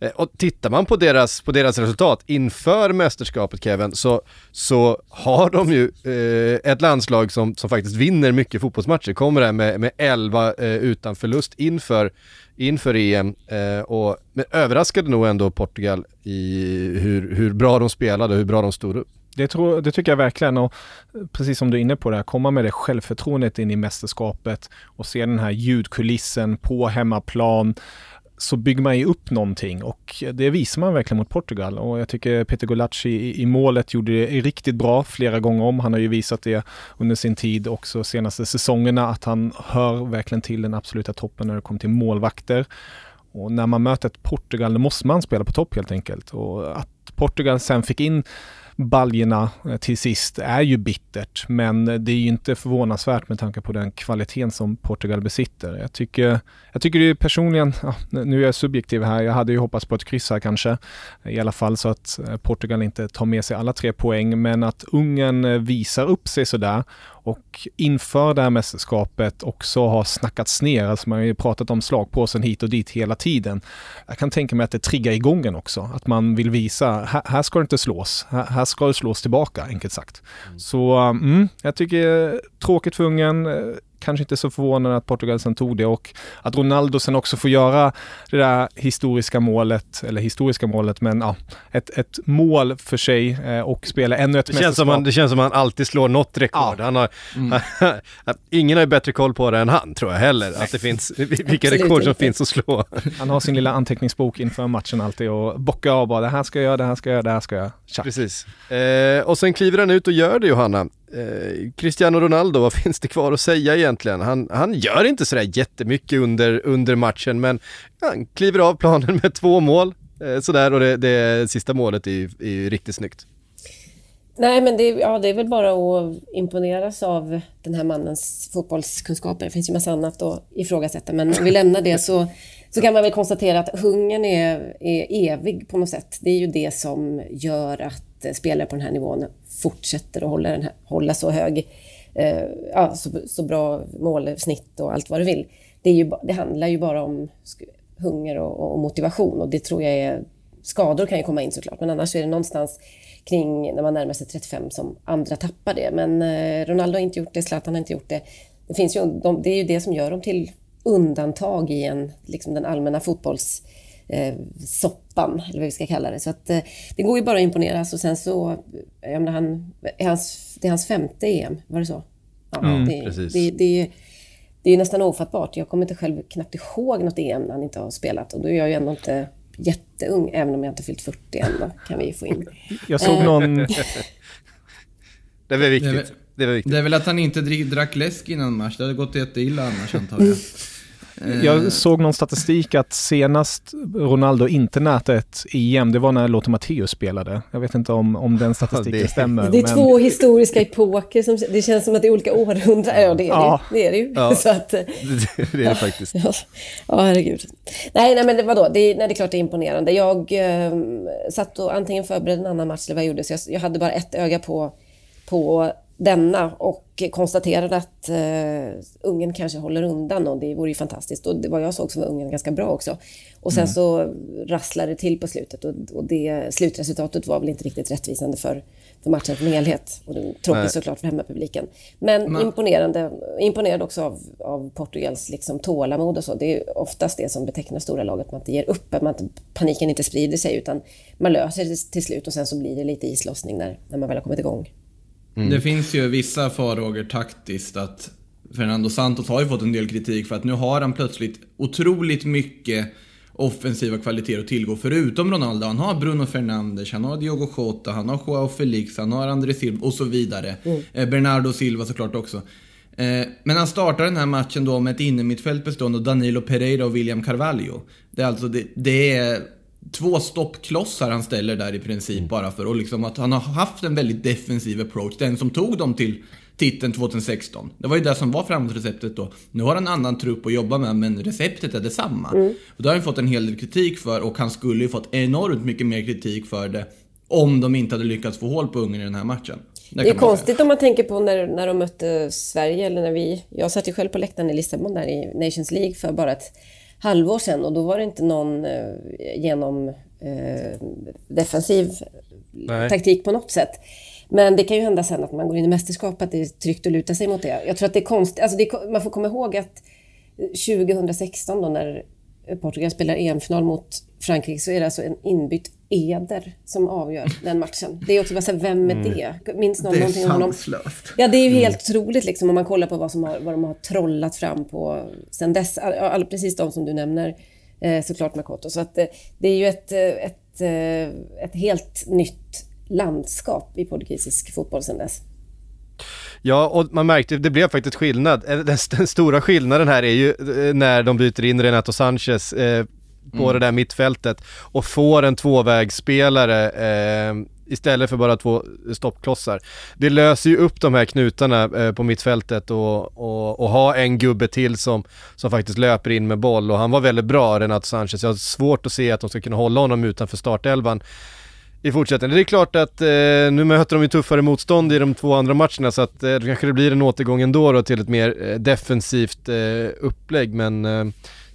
Eh, och tittar man på deras, på deras resultat inför mästerskapet Kevin, så, så har de ju eh, ett landslag som, som faktiskt vinner mycket fotbollsmatcher. Kommer där med, med 11 eh, utan förlust inför, inför EM. Eh, och, men överraskade nog ändå Portugal i hur, hur bra de spelade och hur bra de stod upp. Det, tror, det tycker jag verkligen och precis som du är inne på det, här, komma med det självförtroendet in i mästerskapet och se den här ljudkulissen på hemmaplan så bygger man ju upp någonting och det visar man verkligen mot Portugal och jag tycker Peter Gulacsi i, i målet gjorde det riktigt bra flera gånger om. Han har ju visat det under sin tid också senaste säsongerna att han hör verkligen till den absoluta toppen när det kommer till målvakter. Och när man möter ett Portugal, då måste man spela på topp helt enkelt. Och att Portugal sen fick in baljorna eh, till sist är ju bittert, men det är ju inte förvånansvärt med tanke på den kvaliteten som Portugal besitter. Jag tycker, jag tycker det är personligen, ja, nu är jag subjektiv här, jag hade ju hoppats på ett kryss här kanske, i alla fall så att eh, Portugal inte tar med sig alla tre poäng, men att Ungern eh, visar upp sig sådär och inför det här mästerskapet också har snackats ner. Alltså man har ju pratat om slagpåsen hit och dit hela tiden. Jag kan tänka mig att det triggar igång en också. Att man vill visa, här, här ska det inte slås. Här, här, ska det slås tillbaka, enkelt sagt. Mm. Så mm, jag tycker tråkigt för Ungern kanske inte så förvånande att Portugal sen tog det och att Ronaldo sen också får göra det där historiska målet, eller historiska målet, men ja, ett, ett mål för sig eh, och spela ännu ett det känns, som han, det känns som att han alltid slår något rekord. Ja. Han har, mm. ingen har ju bättre koll på det än han tror jag heller, att det finns, vilka rekord som finns att slå. Han har sin lilla anteckningsbok inför matchen alltid och bockar av bara det här ska jag göra, det här ska jag göra, det här ska jag. Tjack. Precis. Eh, och sen kliver han ut och gör det Johanna. Eh, Cristiano Ronaldo, vad finns det kvar att säga egentligen? Han, han gör inte sådär jättemycket under, under matchen men han kliver av planen med två mål eh, sådär och det, det sista målet är ju, är ju riktigt snyggt. Nej, men det, ja, det är väl bara att imponeras av den här mannens fotbollskunskaper. Det finns ju massa annat att ifrågasätta, men om vi lämnar det så, så kan man väl konstatera att hungern är, är evig på något sätt. Det är ju det som gör att spelare på den här nivån fortsätter att hålla, den här, hålla så hög, eh, ja, så, så bra målsnitt och allt vad du vill. Det, är ju, det handlar ju bara om hunger och, och, motivation och det tror jag är skador kan ju komma in såklart, men annars är det någonstans kring när man närmar sig 35 som andra tappar det. Men eh, Ronaldo har inte gjort det, Zlatan har inte gjort det. Det, finns ju, de, det är ju det som gör dem till undantag i en, liksom den allmänna fotbolls eh, soppan, eller vad vi ska kalla det. Så att, eh, det går ju bara att imponeras och sen så, jag menar, han, är hans, det är hans femte EM, var det så? Ja, mm, det, precis. Det, det, det är nästan ofattbart. Jag kommer inte själv knappt ihåg något EM när han inte har spelat och då är jag ju ändå inte jätteung, även om jag inte fyllt 40 än. Då kan vi få in. Jag såg någon... det var viktigt. Det, var viktigt. det är väl att han inte drack läsk innan match. Det hade gått jätteilla annars antar jag. Jag eh. såg någon statistik att senast Ronaldo inte nät ett EM, det var när Lothar Matthäus spelade. Jag vet inte om, om den statistiken det, stämmer. Det är men... två historiska epoker, som, det känns som att det är olika århundraden. Ja, det är ja. det, det, är det ju. Ja, Så att, det, det är det faktiskt. Ja, ja herregud. Nej, nej, men vadå, det, nej, det är klart det är imponerande. Jag eh, satt och antingen förberedde en annan match eller vad jag gjorde, så jag, jag hade bara ett öga på, på denna och konstaterade att uh, Ungern kanske håller undan och det vore ju fantastiskt. Och det var jag såg så var Ungern ganska bra också. Och sen mm. så rasslade det till på slutet och, och, det slutresultatet var väl inte riktigt rättvisande för, för matchen som helhet. Och det tråkigt såklart för hemmapubliken. Men mm. imponerande, imponerad också av, av Portugals liksom tålamod och så. Det är oftast det som betecknar stora lag, att man inte ger upp, att man inte, paniken inte sprider sig utan man löser det till slut och sen så blir det lite islossning när, när man väl har kommit igång. Mm. Det finns ju vissa farhågor taktiskt att Fernando Santos har ju fått en del kritik för att nu har han plötsligt otroligt mycket offensiva kvaliteter att tillgå förutom Ronaldo. Han har Bruno Fernandes, han har Diogo Jota, han har Joao Felix, han har André Silva och så vidare. Mm. Eh, Bernardo Silva såklart också. Eh, men han startar den här matchen då med ett innermittfält bestående av Danilo Pereira och William Carvalho. Det är alltså, det, det är två stoppklossar han ställer där i princip mm. bara för och liksom att han har haft en väldigt defensiv approach. Den som tog dem till titeln 2016. Det var ju det som var framåtreceptet då. Nu har han en annan trupp att jobba med men receptet är detsamma. Mm. Och det har han fått en hel del kritik för och han skulle ju fått enormt mycket mer kritik för det om de inte hade lyckats få hål på Ungern i den här matchen. Det, det är konstigt säga. om man tänker på när, när de mötte Sverige eller när vi... Jag satt ju själv på läktaren i Lissabon där i Nations League för bara ett halvår sedan och då var det inte någon eh, genom eh, defensiv Nej. taktik på något sätt. Men det kan ju hända sen att man går in i mästerskap att det är tryggt att luta sig mot det. Jag tror att det är konstigt, alltså det, man får komma ihåg att 2016 då när Portugal spelar EM-final mot Frankrike så är det alltså en inbytt Eder som avgör den matchen. Det är också bara så här, vem är mm. det? Minns någon det någonting om honom? Ja, det är ju mm. helt otroligt liksom om man kollar på vad, som har, vad de har trollat fram på sen dess. All, all, precis de som du nämner, eh, såklart Makoto. Så att eh, det är ju ett, eh, ett, ett helt nytt landskap i portugisisk fotboll sen dess. Ja, och man märkte, det blev faktiskt skillnad. Eh, den, den stora skillnaden här är ju när de byter in Renato Sanchez eh, på mm. det där mittfältet och får en tvåvägsspelare eh, istället för bara två stoppklossar. Det löser ju upp de här knutarna eh, på mittfältet och, och, och, ha en gubbe till som, som faktiskt löper in med boll och han var väldigt bra, Renato Sanchez. Jag har svårt att se att de ska kunna hålla honom utanför startelvan i fortsättningen. Det är klart att eh, nu möter de ju tuffare motstånd i de två andra matcherna så att eh, kanske det blir en återgång ändå då till ett mer eh, defensivt eh, upplägg men eh,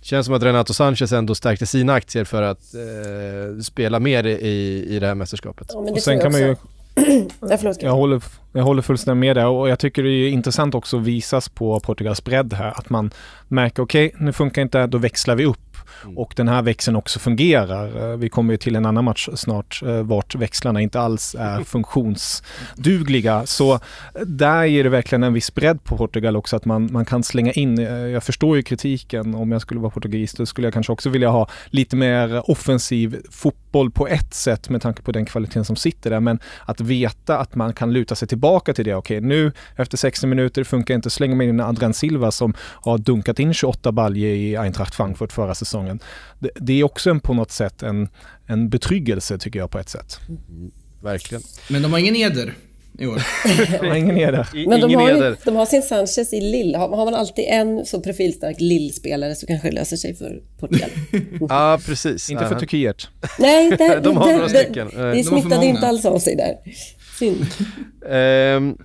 Känns som att Renato Sanchez ändå stärkte sina aktier för att eh, spela mer i, i det här mästerskapet. Ja, och sen kan man ju... Jag håller, jag håller fullständigt med där och jag tycker det är intressant också att visas på Portugals bredd här. Att man märker, okej, okay, nu funkar inte, då växlar vi upp. Mm. Och den här växeln också fungerar. Eh, vi kommer ju till en annan match snart eh, vart växlarna inte alls är funktionsdugliga. Så där är det verkligen en viss bredd på Portugal också att man, man kan slänga in, eh, jag förstår ju kritiken om jag skulle vara portugis, då skulle jag kanske också vilja ha lite mer offensiv fotboll på ett sätt med tanke på den kvaliteten som sitter där. Men att veta att man kan luta sig tillbaka till det. Okej, okay, nu efter 60 minuter funkar inte, slänger man in Adrian Silva som har dunkat in 28 baljer i Eintracht Frankfurt förra säsongen säsongen. Det, det är också en, på något sätt en, en betryggelse tycker jag på ett sätt. Mm, verkligen. Men de har ingen eder i år. de har ingen eder. Men de har, ju, de har sin Sanchez i Lill. Har, har man alltid en så profilstark Lill-spelare så kanske det löser sig för Portugal. ja, precis. Inte för Turkiet. Nej, det, de har några stycken. Det, det smittade inte alls av sig där. Synd. um,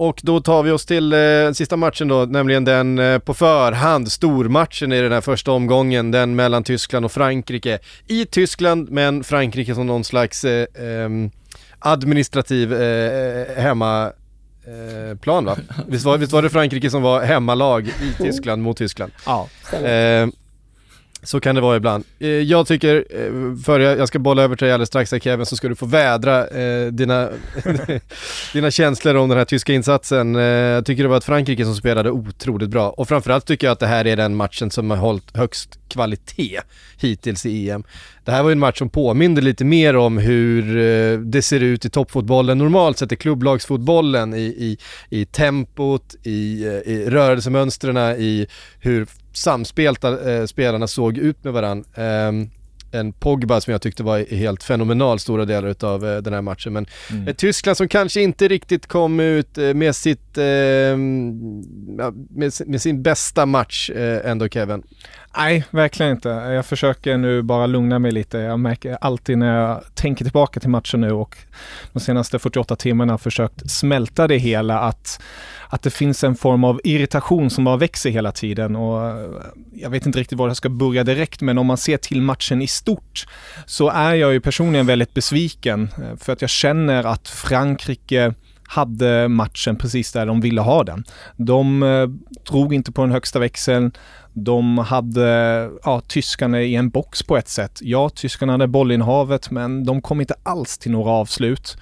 och då tar vi oss till eh, sista matchen då, nämligen den eh, på förhand, stormatchen i den här första omgången, den mellan Tyskland och Frankrike. I Tyskland, men Frankrike som någon slags eh, ehm, administrativ eh, hemma eh, plan va? Visst var, visst var det Frankrike som var hemmalag i Tyskland mot Tyskland? Ja. Eh, så kan det vara ibland. Eh, jag tycker, eh, för jag ska bolla över till dig alldeles strax här Kevin, så ska du få vädra eh, dina, dina känslor om den här tyska insatsen. Eh, jag tycker det var ett Frankrike som spelade otroligt bra och framförallt tycker jag att det här är den matchen som har hållit högst kvalitet hittills i EM. Det här var ju en match som påminner lite mer om hur det ser ut i toppfotbollen normalt sett i klubblagsfotbollen, i, i, i tempot, i, i rörelsemönstren, i hur samspelta eh, spelarna såg ut med varandra. Eh, en Pogba som jag tyckte var helt fenomenal stora delar utav eh, den här matchen. Men mm. Tyskland som kanske inte riktigt kom ut eh, med sitt, eh, med, med, sin bästa match eh, ändå Kevin. Nej, verkligen inte. Jag försöker nu bara lugna mig lite. Jag märker alltid när jag tänker tillbaka till matchen nu och de senaste 48 timmarna försökt smälta det hela att, att det finns en form av irritation som bara växer hela tiden och eh, jag vet inte riktigt var jag ska börja direkt men om man ser till matchen i stort så är jag ju personligen väldigt besviken eh, för att jag känner att Frankrike hade matchen precis där de ville ha den. De eh, drog inte på den högsta växeln. De hade ja, tyskarna i en box på ett sätt. Ja, tyskarna hade bollinnehavet men de kom inte alls till några avslut.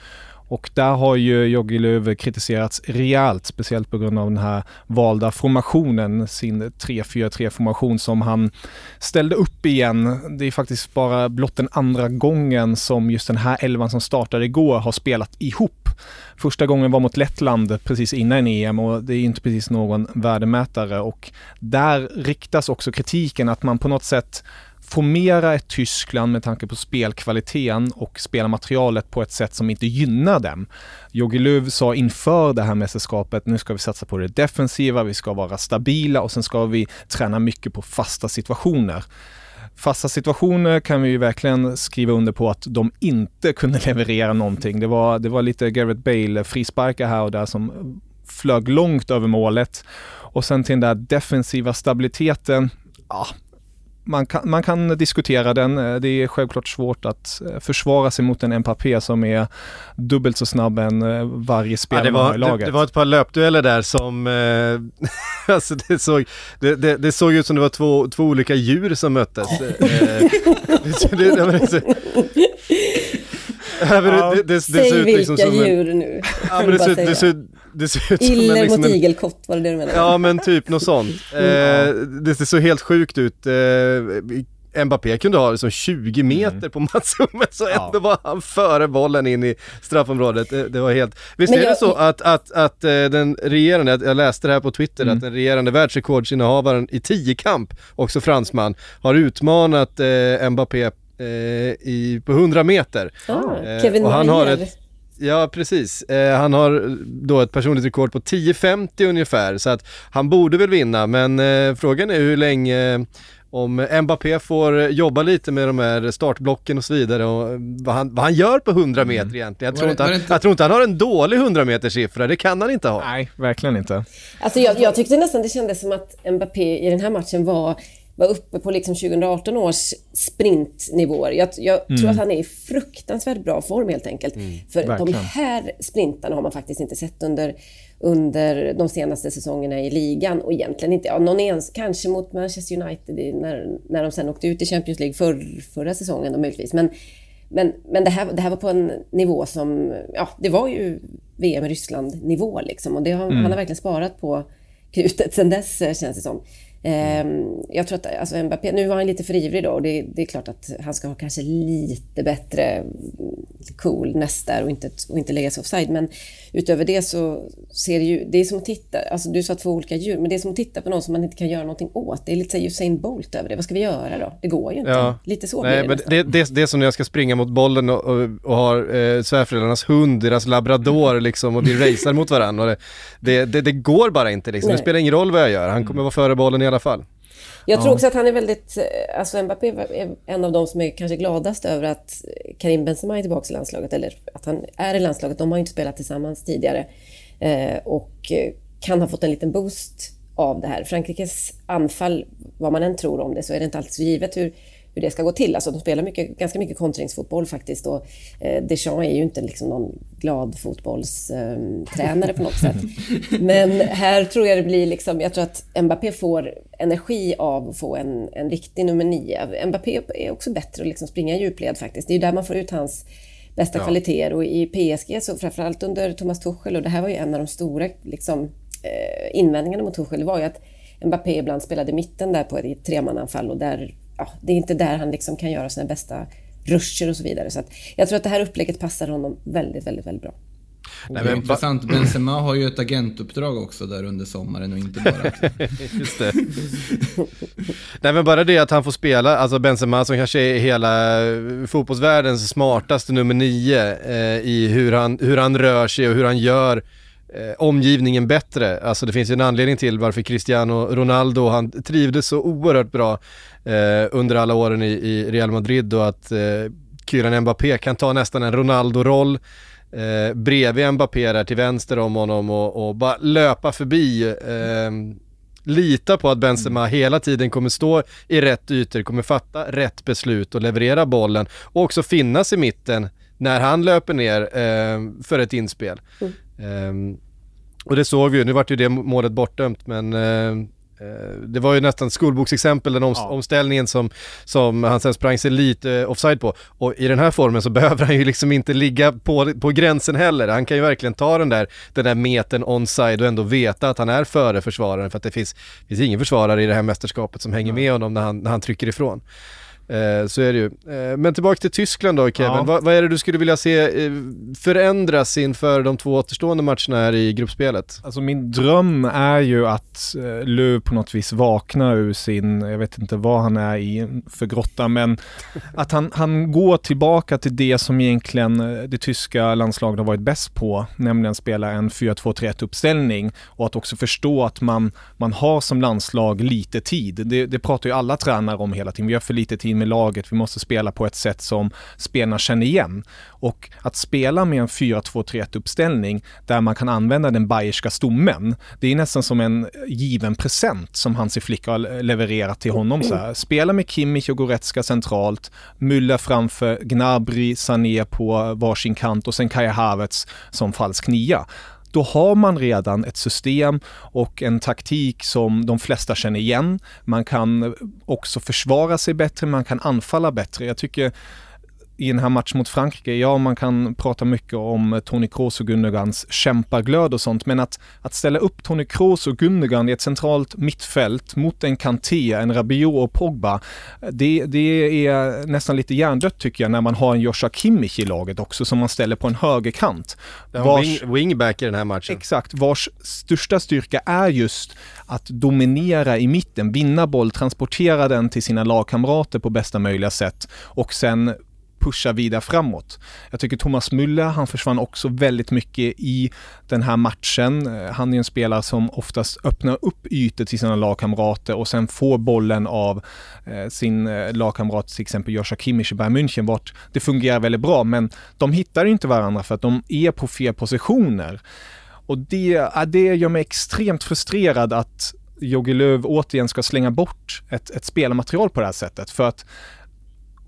Och där har ju Jogi Löw kritiserats rejält, speciellt på grund av den här valda formationen, sin 3-4-3 formation som han ställde upp igen. Det är faktiskt bara blott den andra gången som just den här elvan som startade igår har spelat ihop. Första gången var mot Lettland precis innan EM och det är inte precis någon värdemätare och där riktas också kritiken att man på något sätt formera ett Tyskland med tanke på spelkvaliteten och spelarmaterialet på ett sätt som inte gynnar dem. Jogi Löw sa inför det här mästerskapet, nu ska vi satsa på det defensiva, vi ska vara stabila och sen ska vi träna mycket på fasta situationer. Fasta situationer kan vi ju verkligen skriva under på att de inte kunde leverera någonting. Det var, det var lite Gareth Bale frisparkar här och där som flög långt över målet. Och sen till den där defensiva stabiliteten, ja, man kan, man kan diskutera den. Eh, det är självklart svårt att eh, försvara sig mot en Mbappé som är dubbelt så snabb än eh, varje spelare ja, var, i laget. Det, det, var ett par löpdueller där som, eh, alltså det såg, det, det, det, såg ut som det var två, två olika djur som möttes. Ja, det, det, det, Säg vilka liksom djur en, nu. Ja, men det, ser, det, ser, det ser ut Iller som liksom mot igelkott, var det det du menade? Ja, men typ något sånt. Mm. Eh, det ser så helt sjukt ut. Eh, Mbappé kunde ha liksom 20 mm. meter mm. på Mats Hummels så ändå ja. var han före bollen in i straffområdet. Det, det var helt... Visst men är jag... det så att, att, att eh, den regerande, jag läste det här på Twitter, mm. att den regerande världsrekordsinnehavaren i tiokamp, också fransman, har utmanat eh, Mbappé eh, i, på 100 meter. Ah, eh, Kevin och han har ett, Ja precis, eh, han har då ett personligt rekord på 10.50 ungefär så att han borde väl vinna men eh, frågan är hur länge om Mbappé får jobba lite med de här startblocken och så vidare och vad han, vad han gör på 100 mm. meter mm. egentligen. Jag tror, inte han, inte... jag tror inte han har en dålig 100 meters siffra, det kan han inte ha. Nej, verkligen inte. Alltså jag, jag tyckte nästan det kändes som att Mbappé i den här matchen var var uppe på liksom 2018 års sprintnivåer. Jag, jag mm. tror att han är i fruktansvärt bra form helt enkelt. Mm, För verkligen. de här sprintarna har man faktiskt inte sett under, under de senaste säsongerna i ligan och egentligen inte, ja, någon ens, kanske mot Manchester United när, när de sen åkte ut i Champions League för, förra säsongen då möjligtvis. Men, men, men det, här, det här var på en nivå som, ja, det var ju VM i Ryssland-nivå liksom och det har, mm. han har verkligen sparat på krutet sen dess känns det som. Mm. Jag tror att alltså Mbappé, nu var han lite för ivrig då och det, det, är klart att han ska ha kanske lite bättre coolness där och inte, och inte lägga sig offside. Men utöver det så ser det ju, det är som att titta, alltså du sa två olika djur, men det är som att titta på någon som man inte kan göra någonting åt. Det är lite såhär Usain Bolt över det. Vad ska vi göra då? Det går ju inte. Ja. Lite så Nej, blir det, men det, det, det är som när jag ska springa mot bollen och, och, och har eh, svärföräldrarnas hund, deras labrador liksom och vi racear mot varandra. Och det, det, det, går bara inte liksom. Nej. Det spelar ingen roll vad jag gör, han kommer vara före bollen i alla fall. Jag tror också att han är väldigt... Eh, alltså Mbappé är en av de som är kanske gladast över att Karim Benzema är tillbaka i landslaget, eller att han är i landslaget. De har ju inte spelat tillsammans tidigare. Eh, och kan ha fått en liten boost av det här. Frankrikes anfall, vad man än tror om det, så är det inte alltid så givet hur hur det ska gå till. Alltså de spelar mycket, ganska mycket kontringsfotboll faktiskt och eh, Deschamps är ju inte liksom någon glad fotbollstränare på något sätt. Men här tror jag det blir liksom, jag tror att Mbappé får energi av att få en, en riktig nummer nio. Mbappé är också bättre att liksom springa djupled faktiskt. Det är ju där man får ut hans bästa ja. kvaliteter och i PSG så framförallt under Thomas Tuchel och det här var ju en av de stora liksom, eh, invändningarna mot Tuchel var ju att Mbappé ibland spelade mitten där på ett tremananfall och där ja, det är inte där han liksom kan göra sina bästa ruscher och så vidare. Så jag tror att det här upplägget passar honom väldigt, väldigt, väldigt bra. Nej, men, intressant. Benzema har ju ett agentuppdrag också där under sommaren och inte bara... Just det. Nej men bara det att han får spela, alltså Benzema som kanske är hela fotbollsvärldens smartaste nummer nio eh, i hur han, hur han rör sig och hur han gör eh, omgivningen bättre. Alltså det finns ju en anledning till varför Cristiano Ronaldo, han trivdes så oerhört bra eh, under alla åren i, i, Real Madrid och att eh, Kylian Mbappé kan ta nästan en Ronaldo-roll eh, bredvid Mbappé där till vänster om honom och, och bara löpa förbi eh, lita på att Benzema mm. hela tiden kommer stå i rätt ytor, kommer fatta rätt beslut och leverera bollen och också finnas i mitten när han löper ner eh, för ett inspel. Mm. Um, och det såg vi ju, nu vart ju det målet bortdömt men uh, det var ju nästan skolboksexempel, den ja. omställningen som, som han sen sprang sig lite offside på. Och i den här formen så behöver han ju liksom inte ligga på, på gränsen heller. Han kan ju verkligen ta den där, den där metern onside och ändå veta att han är före försvararen för att det finns, finns ingen försvarare i det här mästerskapet som hänger med honom när han, när han trycker ifrån. Eh, så är det ju. Eh, men tillbaka till Tyskland då Kevin, ja. vad, vad, är det du skulle vilja se eh, förändras inför de två återstående matcherna här i gruppspelet? Alltså min dröm är ju att eh, Löw på något vis vaknar ur sin, jag vet inte vad han är i för grotta, men att han, han går tillbaka till det som egentligen eh, det tyska landslaget har varit bäst på, nämligen spela en 4-2-3-1 uppställning och att också förstå att man, man har som landslag lite tid. Det, det pratar ju alla tränare om hela tiden, vi har för lite tid med laget, vi måste spela på ett sätt som spelarna känner igen. Och att spela med en 4-2-3-1 uppställning där man kan använda den bayerska stommen, det är nästan som en given present som Hansi Flick har levererat till honom. Så här. Spela med Kimmich och Goretzka centralt, Müller framför, Gnabry, Sané på varsin kant och sen Kaja Havertz som falsk nia då har man redan ett system och en taktik som de flesta känner igen. Man kan också försvara sig bättre, man kan anfalla bättre. Jag tycker i den här matchen mot Frankrike, ja man kan prata mycket om Toni Kroos och Gunnegans kämpaglöd och sånt, men att, att ställa upp Toni Kroos och Gundogan i ett centralt mittfält mot en Kanté, en Rabiot och Pogba, det, det är nästan lite hjärndött tycker jag när man har en Joshua Kimmich i laget också som man ställer på en högerkant. Vars, wing, wingback i den här matchen. Exakt, vars största styrka är just att dominera i mitten, vinna boll, transportera den till sina lagkamrater på bästa möjliga sätt och sen pusha vidare framåt. Jag tycker Thomas Müller, han försvann också väldigt mycket i den här matchen. Eh, han är en spelare som oftast öppnar upp ytor till sina lagkamrater och sen får bollen av eh, sin eh, lagkamrat, till exempel Joshua Kimmich i Bayern München, vart det fungerar väldigt bra. Men de hittar inte varandra för att de är på fel positioner. Och det, det gör mig extremt frustrerad att Jogi Löw återigen ska slänga bort ett, ett spelmaterial på det här sättet. För att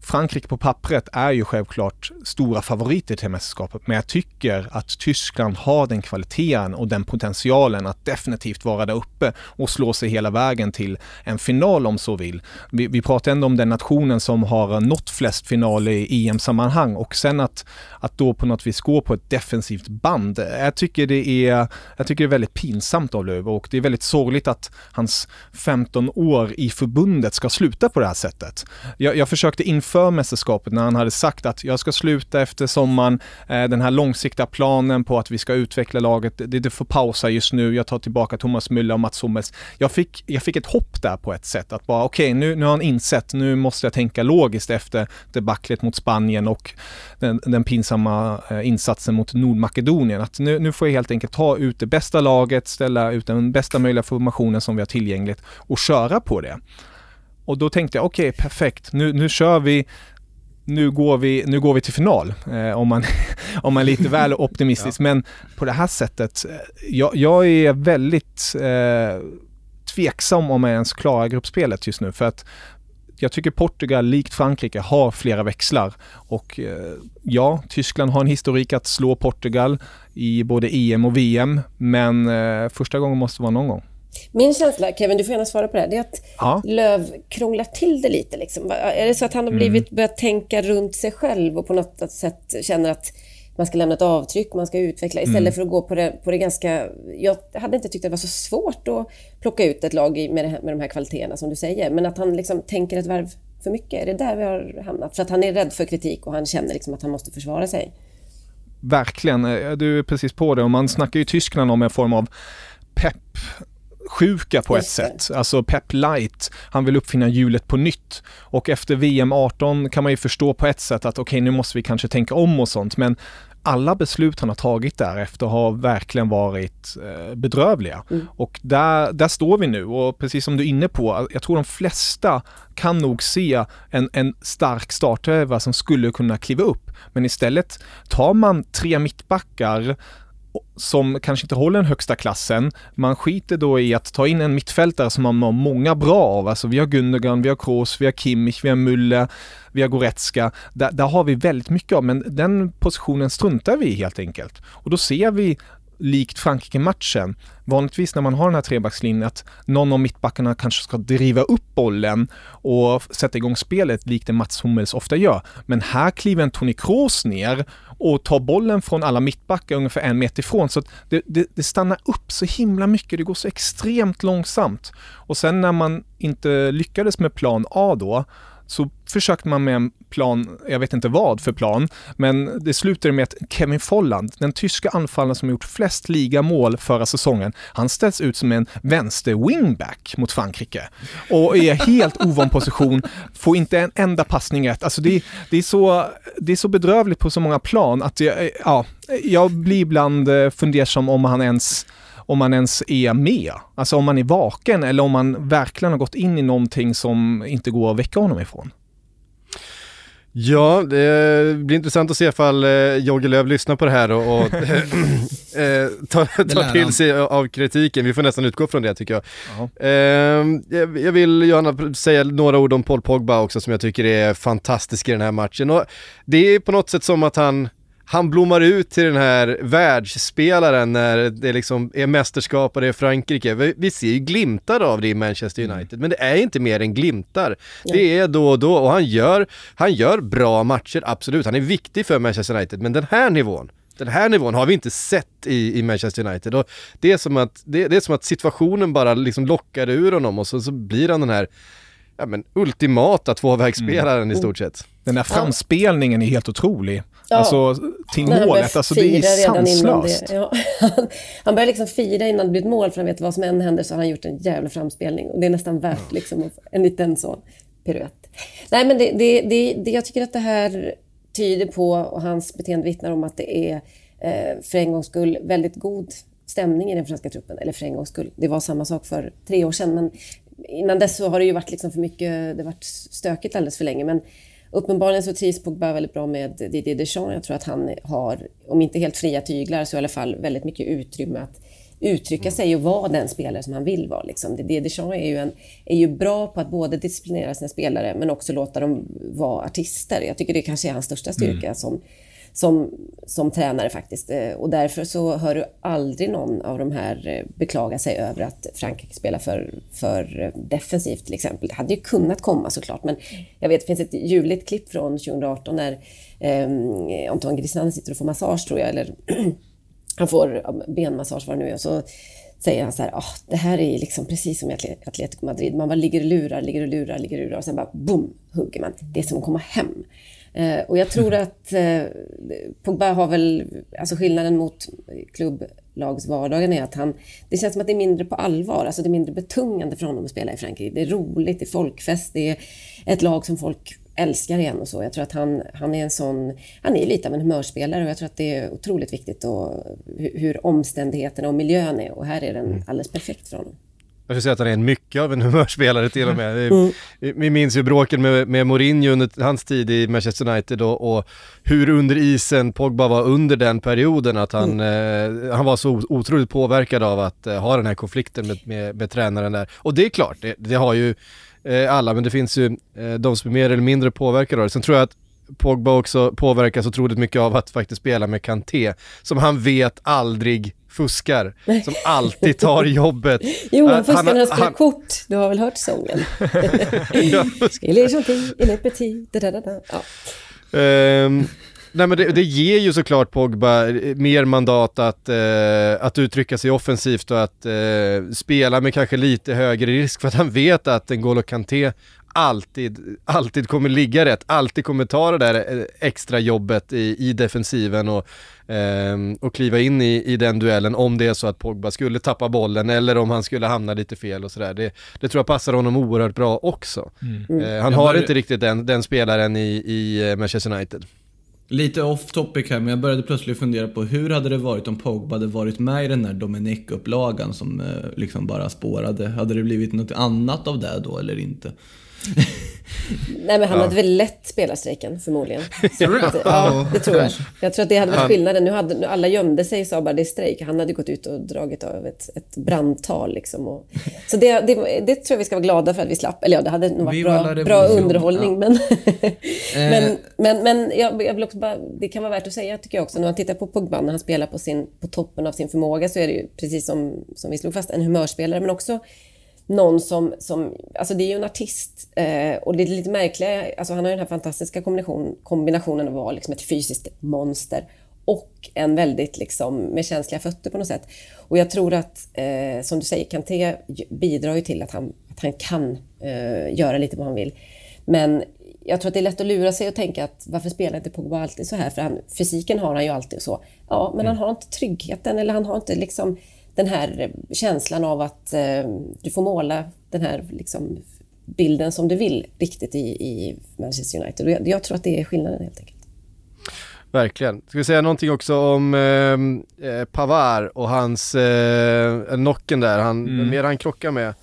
Frankrike på pappret är ju självklart stora favoriter till mästerskapet, men jag tycker att Tyskland har den kvaliteten och den potentialen att definitivt vara där uppe och slå sig hela vägen till en final om så vill. Vi, vi pratar ändå om den nationen som har nått flest finaler i EM-sammanhang och sen att, att då på något vis gå på ett defensivt band. Jag tycker det är, jag tycker det är väldigt pinsamt av Löw och det är väldigt sorgligt att hans 15 år i förbundet ska sluta på det här sättet. Jag, jag försökte inför inför mästerskapet när han hade sagt att jag ska sluta efter sommaren, eh, den här långsiktiga planen på att vi ska utveckla laget, det, det får pausa just nu, jag tar tillbaka Thomas Müller och Mats Hummels. Jag fick, jag fick ett hopp där på ett sätt, att bara okej, okay, nu, nu har han insett, nu måste jag tänka logiskt efter debaclet mot Spanien och den, den pinsamma eh, insatsen mot Nordmakedonien. Att nu, nu får jag helt enkelt ta ut det bästa laget, ställa ut den bästa möjliga formationen som vi har tillgängligt och köra på det. Och då tänkte jag, okej, okay, perfekt, nu, nu kör vi nu går vi, nu går vi till final, eh, om, man, om man är lite väl optimistisk. ja. Men på det här sättet, eh, jag, jag är väldigt eh, tveksam om jag ens klarar gruppspelet just nu. För att jag tycker Portugal, likt Frankrike, har flera växlar. Och eh, ja, Tyskland har en historik att slå Portugal i både EM och VM. Men eh, första gången måste vara någon gång. Min känsla, Kevin, du får gärna svara på det här, det är att ja. Löv krånglar till det lite. Liksom. Är det så att han har blivit, mm. börjat tänka runt sig själv och på något sätt känner att man ska lämna ett avtryck, man ska utveckla istället mm. för att gå på det, på det ganska... Jag hade inte tyckt att det var så svårt att plocka ut ett lag med, här, med de här kvaliteterna som du säger, men att han liksom tänker ett varv för mycket. Är det där vi har hamnat? För att han är rädd för kritik och han känner liksom att han måste försvara sig. Verkligen, du är precis på det och man snackar ju i Tyskland om en form av pepp sjuka på ett sätt. Alltså Pep Light, han vill uppfinna hjulet på nytt. Och efter VM 18 kan man ju förstå på ett sätt att okej, okay, nu måste vi kanske tänka om och sånt, men alla beslut han har tagit därefter har verkligen varit eh, bedrövliga. Mm. Och där, där står vi nu och precis som du är inne på, jag tror de flesta kan nog se en, en stark startelva som skulle kunna kliva upp. Men istället tar man tre mittbackar som kanske inte håller den högsta klassen. Man skiter då i att ta in en mittfältare som man har många bra av. Alltså vi har Gundogan, vi har Kroos, vi har Kimmich, vi har Müller, vi har Goretzka. Där, där har vi väldigt mycket av, men den positionen struntar vi i helt enkelt. Och då ser vi likt Frankrike-matchen, vanligtvis när man har den här trebackslinjen, att någon av mittbackarna kanske ska driva upp bollen och sätta igång spelet likt det Mats Hummels ofta gör. Men här kliver en Toni Kroos ner och tar bollen från alla mittbackar ungefär en meter ifrån. Så det, det, det, stannar upp så himla mycket, det går så extremt långsamt. Och sen när man inte lyckades med plan A då, så försökte man med en plan, jag vet inte vad för plan, men det slutade med att Kevin Folland, den tyska anfallaren som gjort flest ligamål förra säsongen, han ställs ut som en vänster wingback mot Frankrike och är helt ovan position, får inte en enda passning rätt. Alltså det, det, är så, det är så bedrövligt på så många plan att jag, ja, jag blir ibland eh, fundersam om han ens om man ens är med. Alltså om man är vaken eller om man verkligen har gått in i någonting som inte går att väcka honom ifrån. Ja, det blir intressant att se ifall eh, Jogge Löw lyssnar på det här och, och eh, tar, tar till sig av kritiken. Vi får nästan utgå från det tycker jag. Eh, jag vill gärna säga några ord om Paul Pogba också som jag tycker är fantastisk i den här matchen. Och det är på något sätt som att han han blommar ut till den här världsspelaren när det liksom är mästerskap och det är Frankrike. Vi, vi ser ju glimtar av det i Manchester mm. United, men det är inte mer än glimtar. Ja. Det är då och då och han gör, han gör bra matcher, absolut. Han är viktig för Manchester United, men den här nivån, den här nivån har vi inte sett i, i Manchester United. Och det, är som att, det, det är som att situationen bara liksom lockar ur honom och så, så blir han den här ja, men ultimata tvåvägsspelaren mm. i stort sett. Den här framspelningen är helt otrolig. Ja. Alltså till Nej, målet, alltså det är sanslöst. Det, ja. Han börjar liksom fira innan det blir ett mål för han vet vad som än händer så har han gjort en jävla framspelning. Och det är nästan värt liksom en liten sån piruett. Nej men det, det, det, det, jag tycker att det här tyder på, och hans beteende vittnar om att det är eh, för en gångs skull väldigt god stämning i den franska truppen. Eller för en gångs skull, det var samma sak för tre år sedan. Men innan dess så har det ju varit liksom för mycket, det har varit stökigt alldeles för länge. Men Uppenbarligen så trivs Pogba väldigt bra med Didier Deschamps. Jag tror att han har, om inte helt fria tyglar, så i alla fall väldigt mycket utrymme att uttrycka mm. sig och vara den spelare som han vill vara. Liksom. Didier Deschamps är ju, en, är ju bra på att både disciplinera sina spelare men också låta dem vara artister. Jag tycker det kanske är hans största styrka mm. som som, som tränare faktiskt. Eh, och därför så hör du aldrig någon av de här eh, beklaga sig över att Frankrike spelar för, för eh, defensivt till exempel. Det hade ju kunnat komma såklart, men jag vet det finns ett ljuvligt klipp från 2018 när eh, Anton Griezmann sitter och får massage tror jag, eller han får benmassage vad det nu är. Så säger han så här, oh, det här är liksom precis som i Atletico Madrid. Man bara ligger och lurar, ligger och lurar, ligger och lurar och sen bara boom, hugger man. Det är som att komma hem. Eh, och jag tror att eh, Pogba har väl, alltså skillnaden mot klubblagsvardagen är att han, det känns som att det är mindre på allvar, alltså det är mindre betungande för honom att spela i Frankrike. Det är roligt, det är folkfest, det är ett lag som folk älskar igen och så. Jag tror att han, han är en sån, han är lite av en humörspelare och jag tror att det är otroligt viktigt och hur omständigheterna och miljön är och här är den mm. alldeles perfekt för honom. Jag skulle säga att han är en mycket av en humörspelare till och med. Mm. Vi minns ju bråken med, med Mourinho under hans tid i Manchester United och, och hur under isen Pogba var under den perioden, att han, mm. eh, han var så otroligt påverkad av att eh, ha den här konflikten med, med, med tränaren där. Och det är klart, det, det har ju eh, alla, men det finns ju eh, de som är mer eller mindre påverkade av det. Sen tror jag att Pogba också påverkas otroligt mycket av att faktiskt spela med Kanté, som han vet aldrig fuskar, som alltid tar jobbet. Jo, han fuskar när han spelar han... kort. Du har väl hört sången? Il est gentil, il est petit, da, da, da. Ja. Um, Nej men det, det, ger ju såklart Pogba mer mandat att, eh, att uttrycka sig offensivt och att eh, spela med kanske lite högre risk för att han vet att N'Golo Kanté alltid, alltid kommer ligga rätt, alltid kommer ta det där eh, extra jobbet i, i defensiven och, eh, och kliva in i, i den duellen om det är så att Pogba skulle tappa bollen eller om han skulle hamna lite fel och sådär. Det, det tror jag passar honom oerhört bra också. Mm. Eh, han har inte riktigt den, den spelaren i, i Manchester United. Lite off topic här, men jag började plötsligt fundera på hur hade det varit om Pogba hade varit med i den där Dominic-upplagan som eh, liksom bara spårade? Hade det blivit något annat av det då eller inte? Nej men han ja. hade väl lätt spelarstrejken förmodligen. ja, det tror jag. Jag tror att det hade varit skillnaden. Nu hade alla gömde sig och sa bara det är strejk. Han hade gått ut och dragit av ett, ett brandtal liksom. Och, så det, det, det, tror jag vi ska vara glada för att vi slapp. Eller ja, det hade nog varit bra, bra underhållning. Ja. Men, men, eh. men, men jag, jag, vill också bara, det kan vara värt att säga tycker jag också. När man tittar på Pogba när han spelar på, sin, på toppen av sin förmåga så är det ju precis som, som vi slog fast en humörspelare men också någon som, som alltså det är ju en artist eh, och det är lite märkliga, alltså han har ju den här fantastiska kombination, kombinationen av att vara liksom ett fysiskt monster och en väldigt liksom med känsliga fötter på något sätt. Och jag tror att, eh, som du säger, Kanté bidrar ju till att han, att han kan eh, göra lite vad han vill. Men jag tror att det är lätt att lura sig och tänka att varför spelar inte Pogba alltid så här? För han, fysiken har han ju alltid så. Ja, men mm. han har inte tryggheten eller han har inte liksom den här känslan av att eh, du får måla den här liksom, bilden som du vill riktigt i, i Manchester United. Jag, jag, tror att det är skillnaden helt enkelt. Verkligen. Ska vi säga någonting också om ehm, eh, Pavard och hans eh, Nocken där, han, mm. mer han krockar med.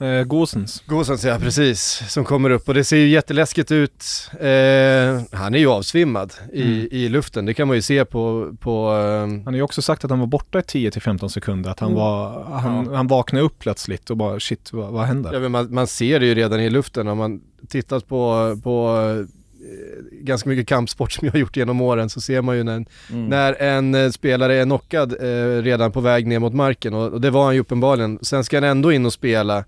Eh, Gosens. Gosens ja, precis. Som kommer upp och det ser ju jätteläskigt ut. Eh, han är ju avsvimmad i, mm. i luften, det kan man ju se på... på eh... Han har ju också sagt att han var borta i 10-15 sekunder, att han, mm. var, han, ja. han vaknade upp plötsligt och bara shit, vad, vad händer? Ja, men man, man ser det ju redan i luften om man tittat på, på ganska mycket kampsport som jag har gjort genom åren så ser man ju när, mm. när en eh, spelare är knockad eh, redan på väg ner mot marken och, och, det var han ju uppenbarligen. Sen ska han ändå in och spela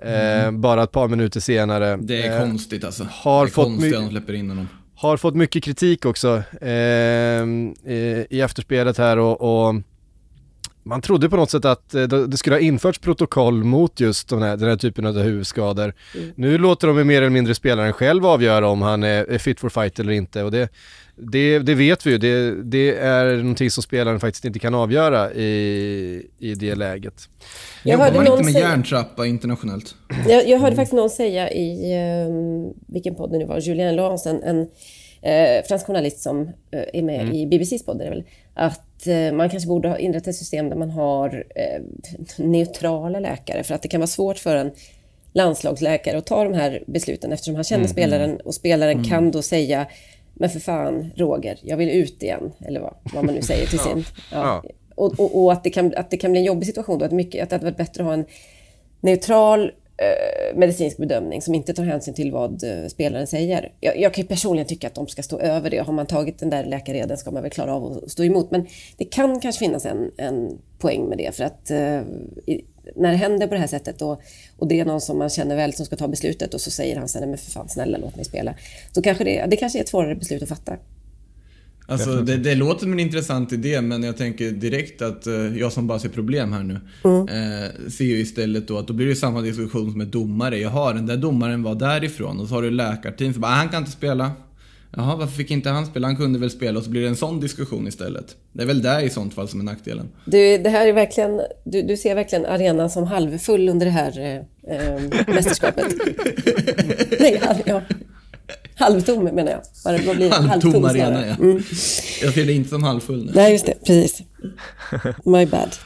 Eh, mm. Bara ett par minuter senare. Det är eh, konstigt alltså. Har det är fått konstigt att de släpper in honom. Har fått mycket kritik också eh, i, i efterspelet här och, och man trodde på något sätt att eh, det skulle ha införts protokoll mot just den här, den här typen av huvudskador. Mm. Nu låter de mer eller mindre spelaren själv avgöra om han är fit for fight eller inte och det, det, det vet vi ju, det, det, är någonting som spelaren faktiskt inte kan avgöra i, i det läget. Jag Jobbar man inte med säga... järntrappa internationellt? Jag, jag hörde faktiskt någon säga i, um, vilken podd det nu var, Julien Lance, en, en uh, fransk journalist som uh, är med mm. i BBCs podd, väl, att uh, man kanske borde ha inrättat ett system där man har neutrala läkare, för att det kan vara svårt för en landslagsläkare att ta de här besluten eftersom han känner mm. spelaren och spelaren mm. kan då säga men för fan, Roger, jag vill ut igen. Eller vad, vad man nu säger till sin... Ja. Och, och, och, att, det kan, att det kan bli en jobbig situation då. Att, mycket, att det hade varit bättre att ha en neutral eh, Eh, medicinsk bedömning som inte tar hänsyn till vad eh, spelaren säger. Jag, jag kan personligen tycka att de ska stå över det. Har man tagit den där läkareden ska man väl klara av att stå emot. Men det kan kanske finnas en, en poäng med det. För att eh, i, när det händer på det här sättet och, och det är någon som man känner väl som ska ta beslutet och så säger han sen men för fan snälla låt mig spela. Så kanske det, det kanske är ett svårare beslut att fatta. Alltså det, det, låter som en intressant idé men jag tänker direkt att uh, jag som bara ser problem här nu mm. uh, ser ju istället då att då blir det samma diskussion som med domare. Jaha, den där domaren var därifrån och så har du läkarteam som bara, ah, han kan inte spela. Jaha, varför fick inte han spela? Han kunde väl spela och så blir det en sån diskussion istället. Det är väl det i sånt fall som är nackdelen. Du, det här är verkligen, du, du ser verkligen arenan som halvfull under det här eh, eh mästerskapet. Nej, ja. Halvtom menar jag. Vad blir halvtom, halvtom arena, ja. Mm. Jag ser det inte som halvfull nu. Nej, just det. Precis. My bad.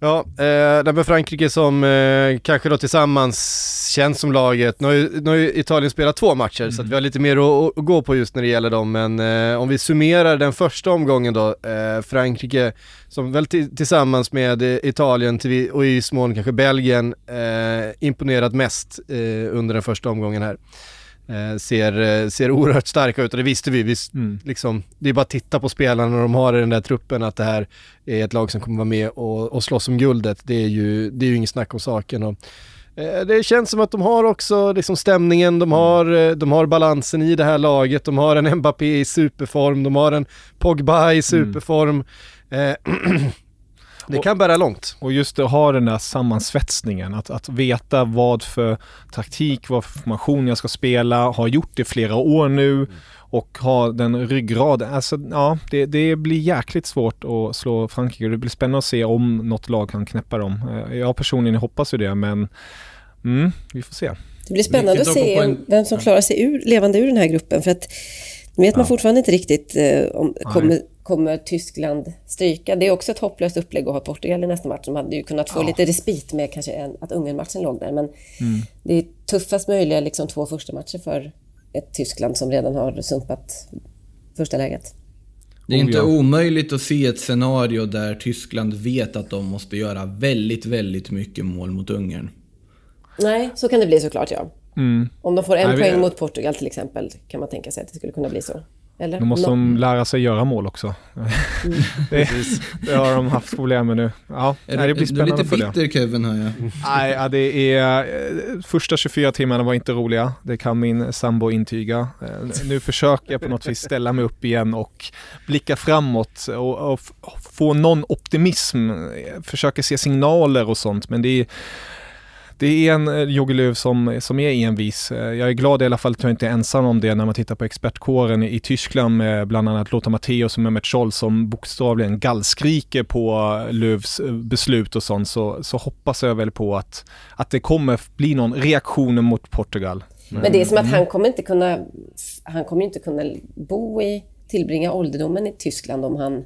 Ja, eh, det med Frankrike som eh, kanske då tillsammans känns som laget. Nu har ju, nu har ju Italien spelat två matcher mm. så att vi har lite mer att, att, gå på just när det gäller dem. Men eh, om vi summerar den första omgången då, eh, Frankrike som väl tillsammans med Italien till, och i viss mån kanske Belgien eh, imponerat mest eh, under den första omgången här. Eh, ser, eh, ser oerhört starka ut och det visste vi. vi mm. liksom, det är bara att titta på spelarna de har i den där truppen att det här är ett lag som kommer vara med och, och slåss om guldet. Det är ju, det är ju inget snack om saken. Och, eh, det känns som att de har också liksom stämningen, de har, mm. de har balansen i det här laget, de har en Mbappé i superform, de har en Pogba i mm. superform. Mm. Det kan bära långt. Och just att ha den där sammansvetsningen, att, att veta vad för taktik, vad för formation jag ska spela, har gjort det flera år nu mm. och ha den ryggraden. Alltså, ja, det, det blir jäkligt svårt att slå Frankrike. Det blir spännande att se om något lag kan knäppa dem. Eh, jag personligen hoppas ju det, men mm, vi får se. Det blir spännande att se en... vem som klarar sig ur, levande ur den här gruppen, för att vet man ja. fortfarande inte riktigt eh, om kommer kommer Tyskland stryka. Det är också ett hopplöst upplägg att ha Portugal i nästa match. De hade ju kunnat få ja. lite respit med kanske en, att Ungern-matchen låg där. Men mm. det är tuffast möjliga liksom, två första matcher för ett Tyskland som redan har sumpat första läget. Det är inte omöjligt att se ett scenario där Tyskland vet att de måste göra väldigt, väldigt mycket mål mot Ungern. Nej, så kan det bli såklart ja. Mm. Om de får en Nej, poäng vi... mot Portugal till exempel kan man tänka sig att det skulle kunna bli så. Eller? Nu måste de lära sig göra mål också. Mm. det, det, har de haft problem med nu. Ja, är nej, det blir spännande Du är lite bitter Kevin hör jag. Nej, ja, det är, eh, första 24 timmarna var inte roliga. Det kan min sambo intyga. Eh, nu försöker jag på något vis ställa mig upp igen och blicka framåt och, och få någon optimism. Försöker se signaler och sånt, men det är det är en eh, Jogge Löw som, som är envis. Eh, jag är glad i alla fall att jag inte är ensam om det när man tittar på expertkåren i, Tyskland med bland annat Lothar Matthäus och Mehmet Scholl som bokstavligen gallskriker på eh, Löws beslut och sånt så, så hoppas jag väl på att, att det kommer bli någon reaktion mot Portugal. Men det är som att han kommer inte kunna, han kommer inte kunna bo i, tillbringa ålderdomen i Tyskland om han,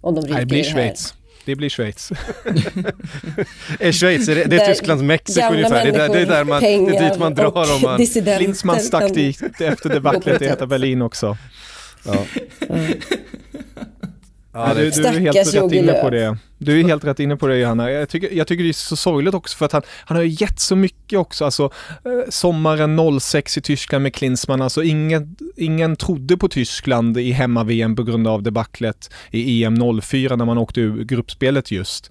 om de ryker Nej, det blir Schweiz. Det blir Schweiz. är Schweiz, är det, det är Tysklands Mexiko ungefär? Det är, det är där man, det är dit man drar om man... Klinsmann stack dit efter debaclet i Heta Berlin också. Ja. Ja, du, du, är helt rätt inne på det. Du är helt rätt inne på det Johanna. Jag tycker, jag tycker det är så sorgligt också för att han, han har ju gett så mycket också. Alltså, eh, sommaren 06 i Tyskland med Klinsmann, alltså ingen, ingen trodde på Tyskland i hemma-VM på grund av debaclet i EM 04 när man åkte ur gruppspelet just.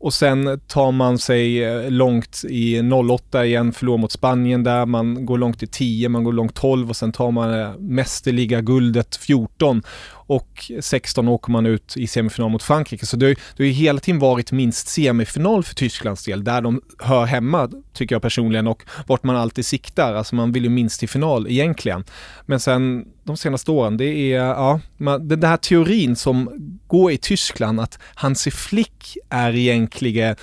Och sen tar man sig eh, långt i 08 igen, förlorar mot Spanien där, man går långt i 10, man går långt 12 och sen tar man eh, mästerliga guldet 14 och 16 åker man ut i semifinal mot Frankrike. Så det har, det har ju hela tiden varit minst semifinal för Tysklands del, där de hör hemma, tycker jag personligen, och vart man alltid siktar. Alltså man vill ju minst till final egentligen. Men sen de senaste åren, det är, ja, den här teorin som går i Tyskland att Hansi Flick är egentligen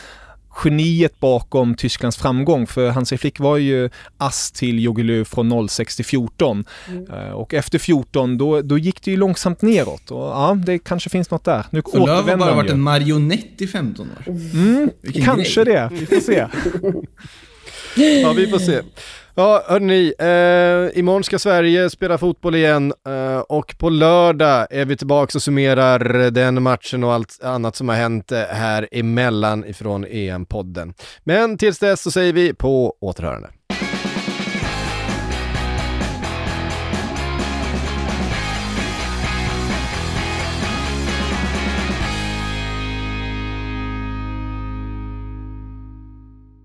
geniet bakom Tysklands framgång. För Hansi Flick var ju ass till Jogi Löw från 06 till 14. Mm. Uh, och efter 14 då, då gick det ju långsamt neråt. Och ja, det kanske finns något där. Nu Så Löw har bara varit en marionett i 15 år? Mm, kanske grej. det. Vi får se. ja, vi får se. Ja, hörni, eh, imorgon ska Sverige spela fotboll igen eh, och på lördag är vi tillbaka och summerar den matchen och allt annat som har hänt eh, här emellan ifrån EM-podden. Men tills dess så säger vi på återhörande.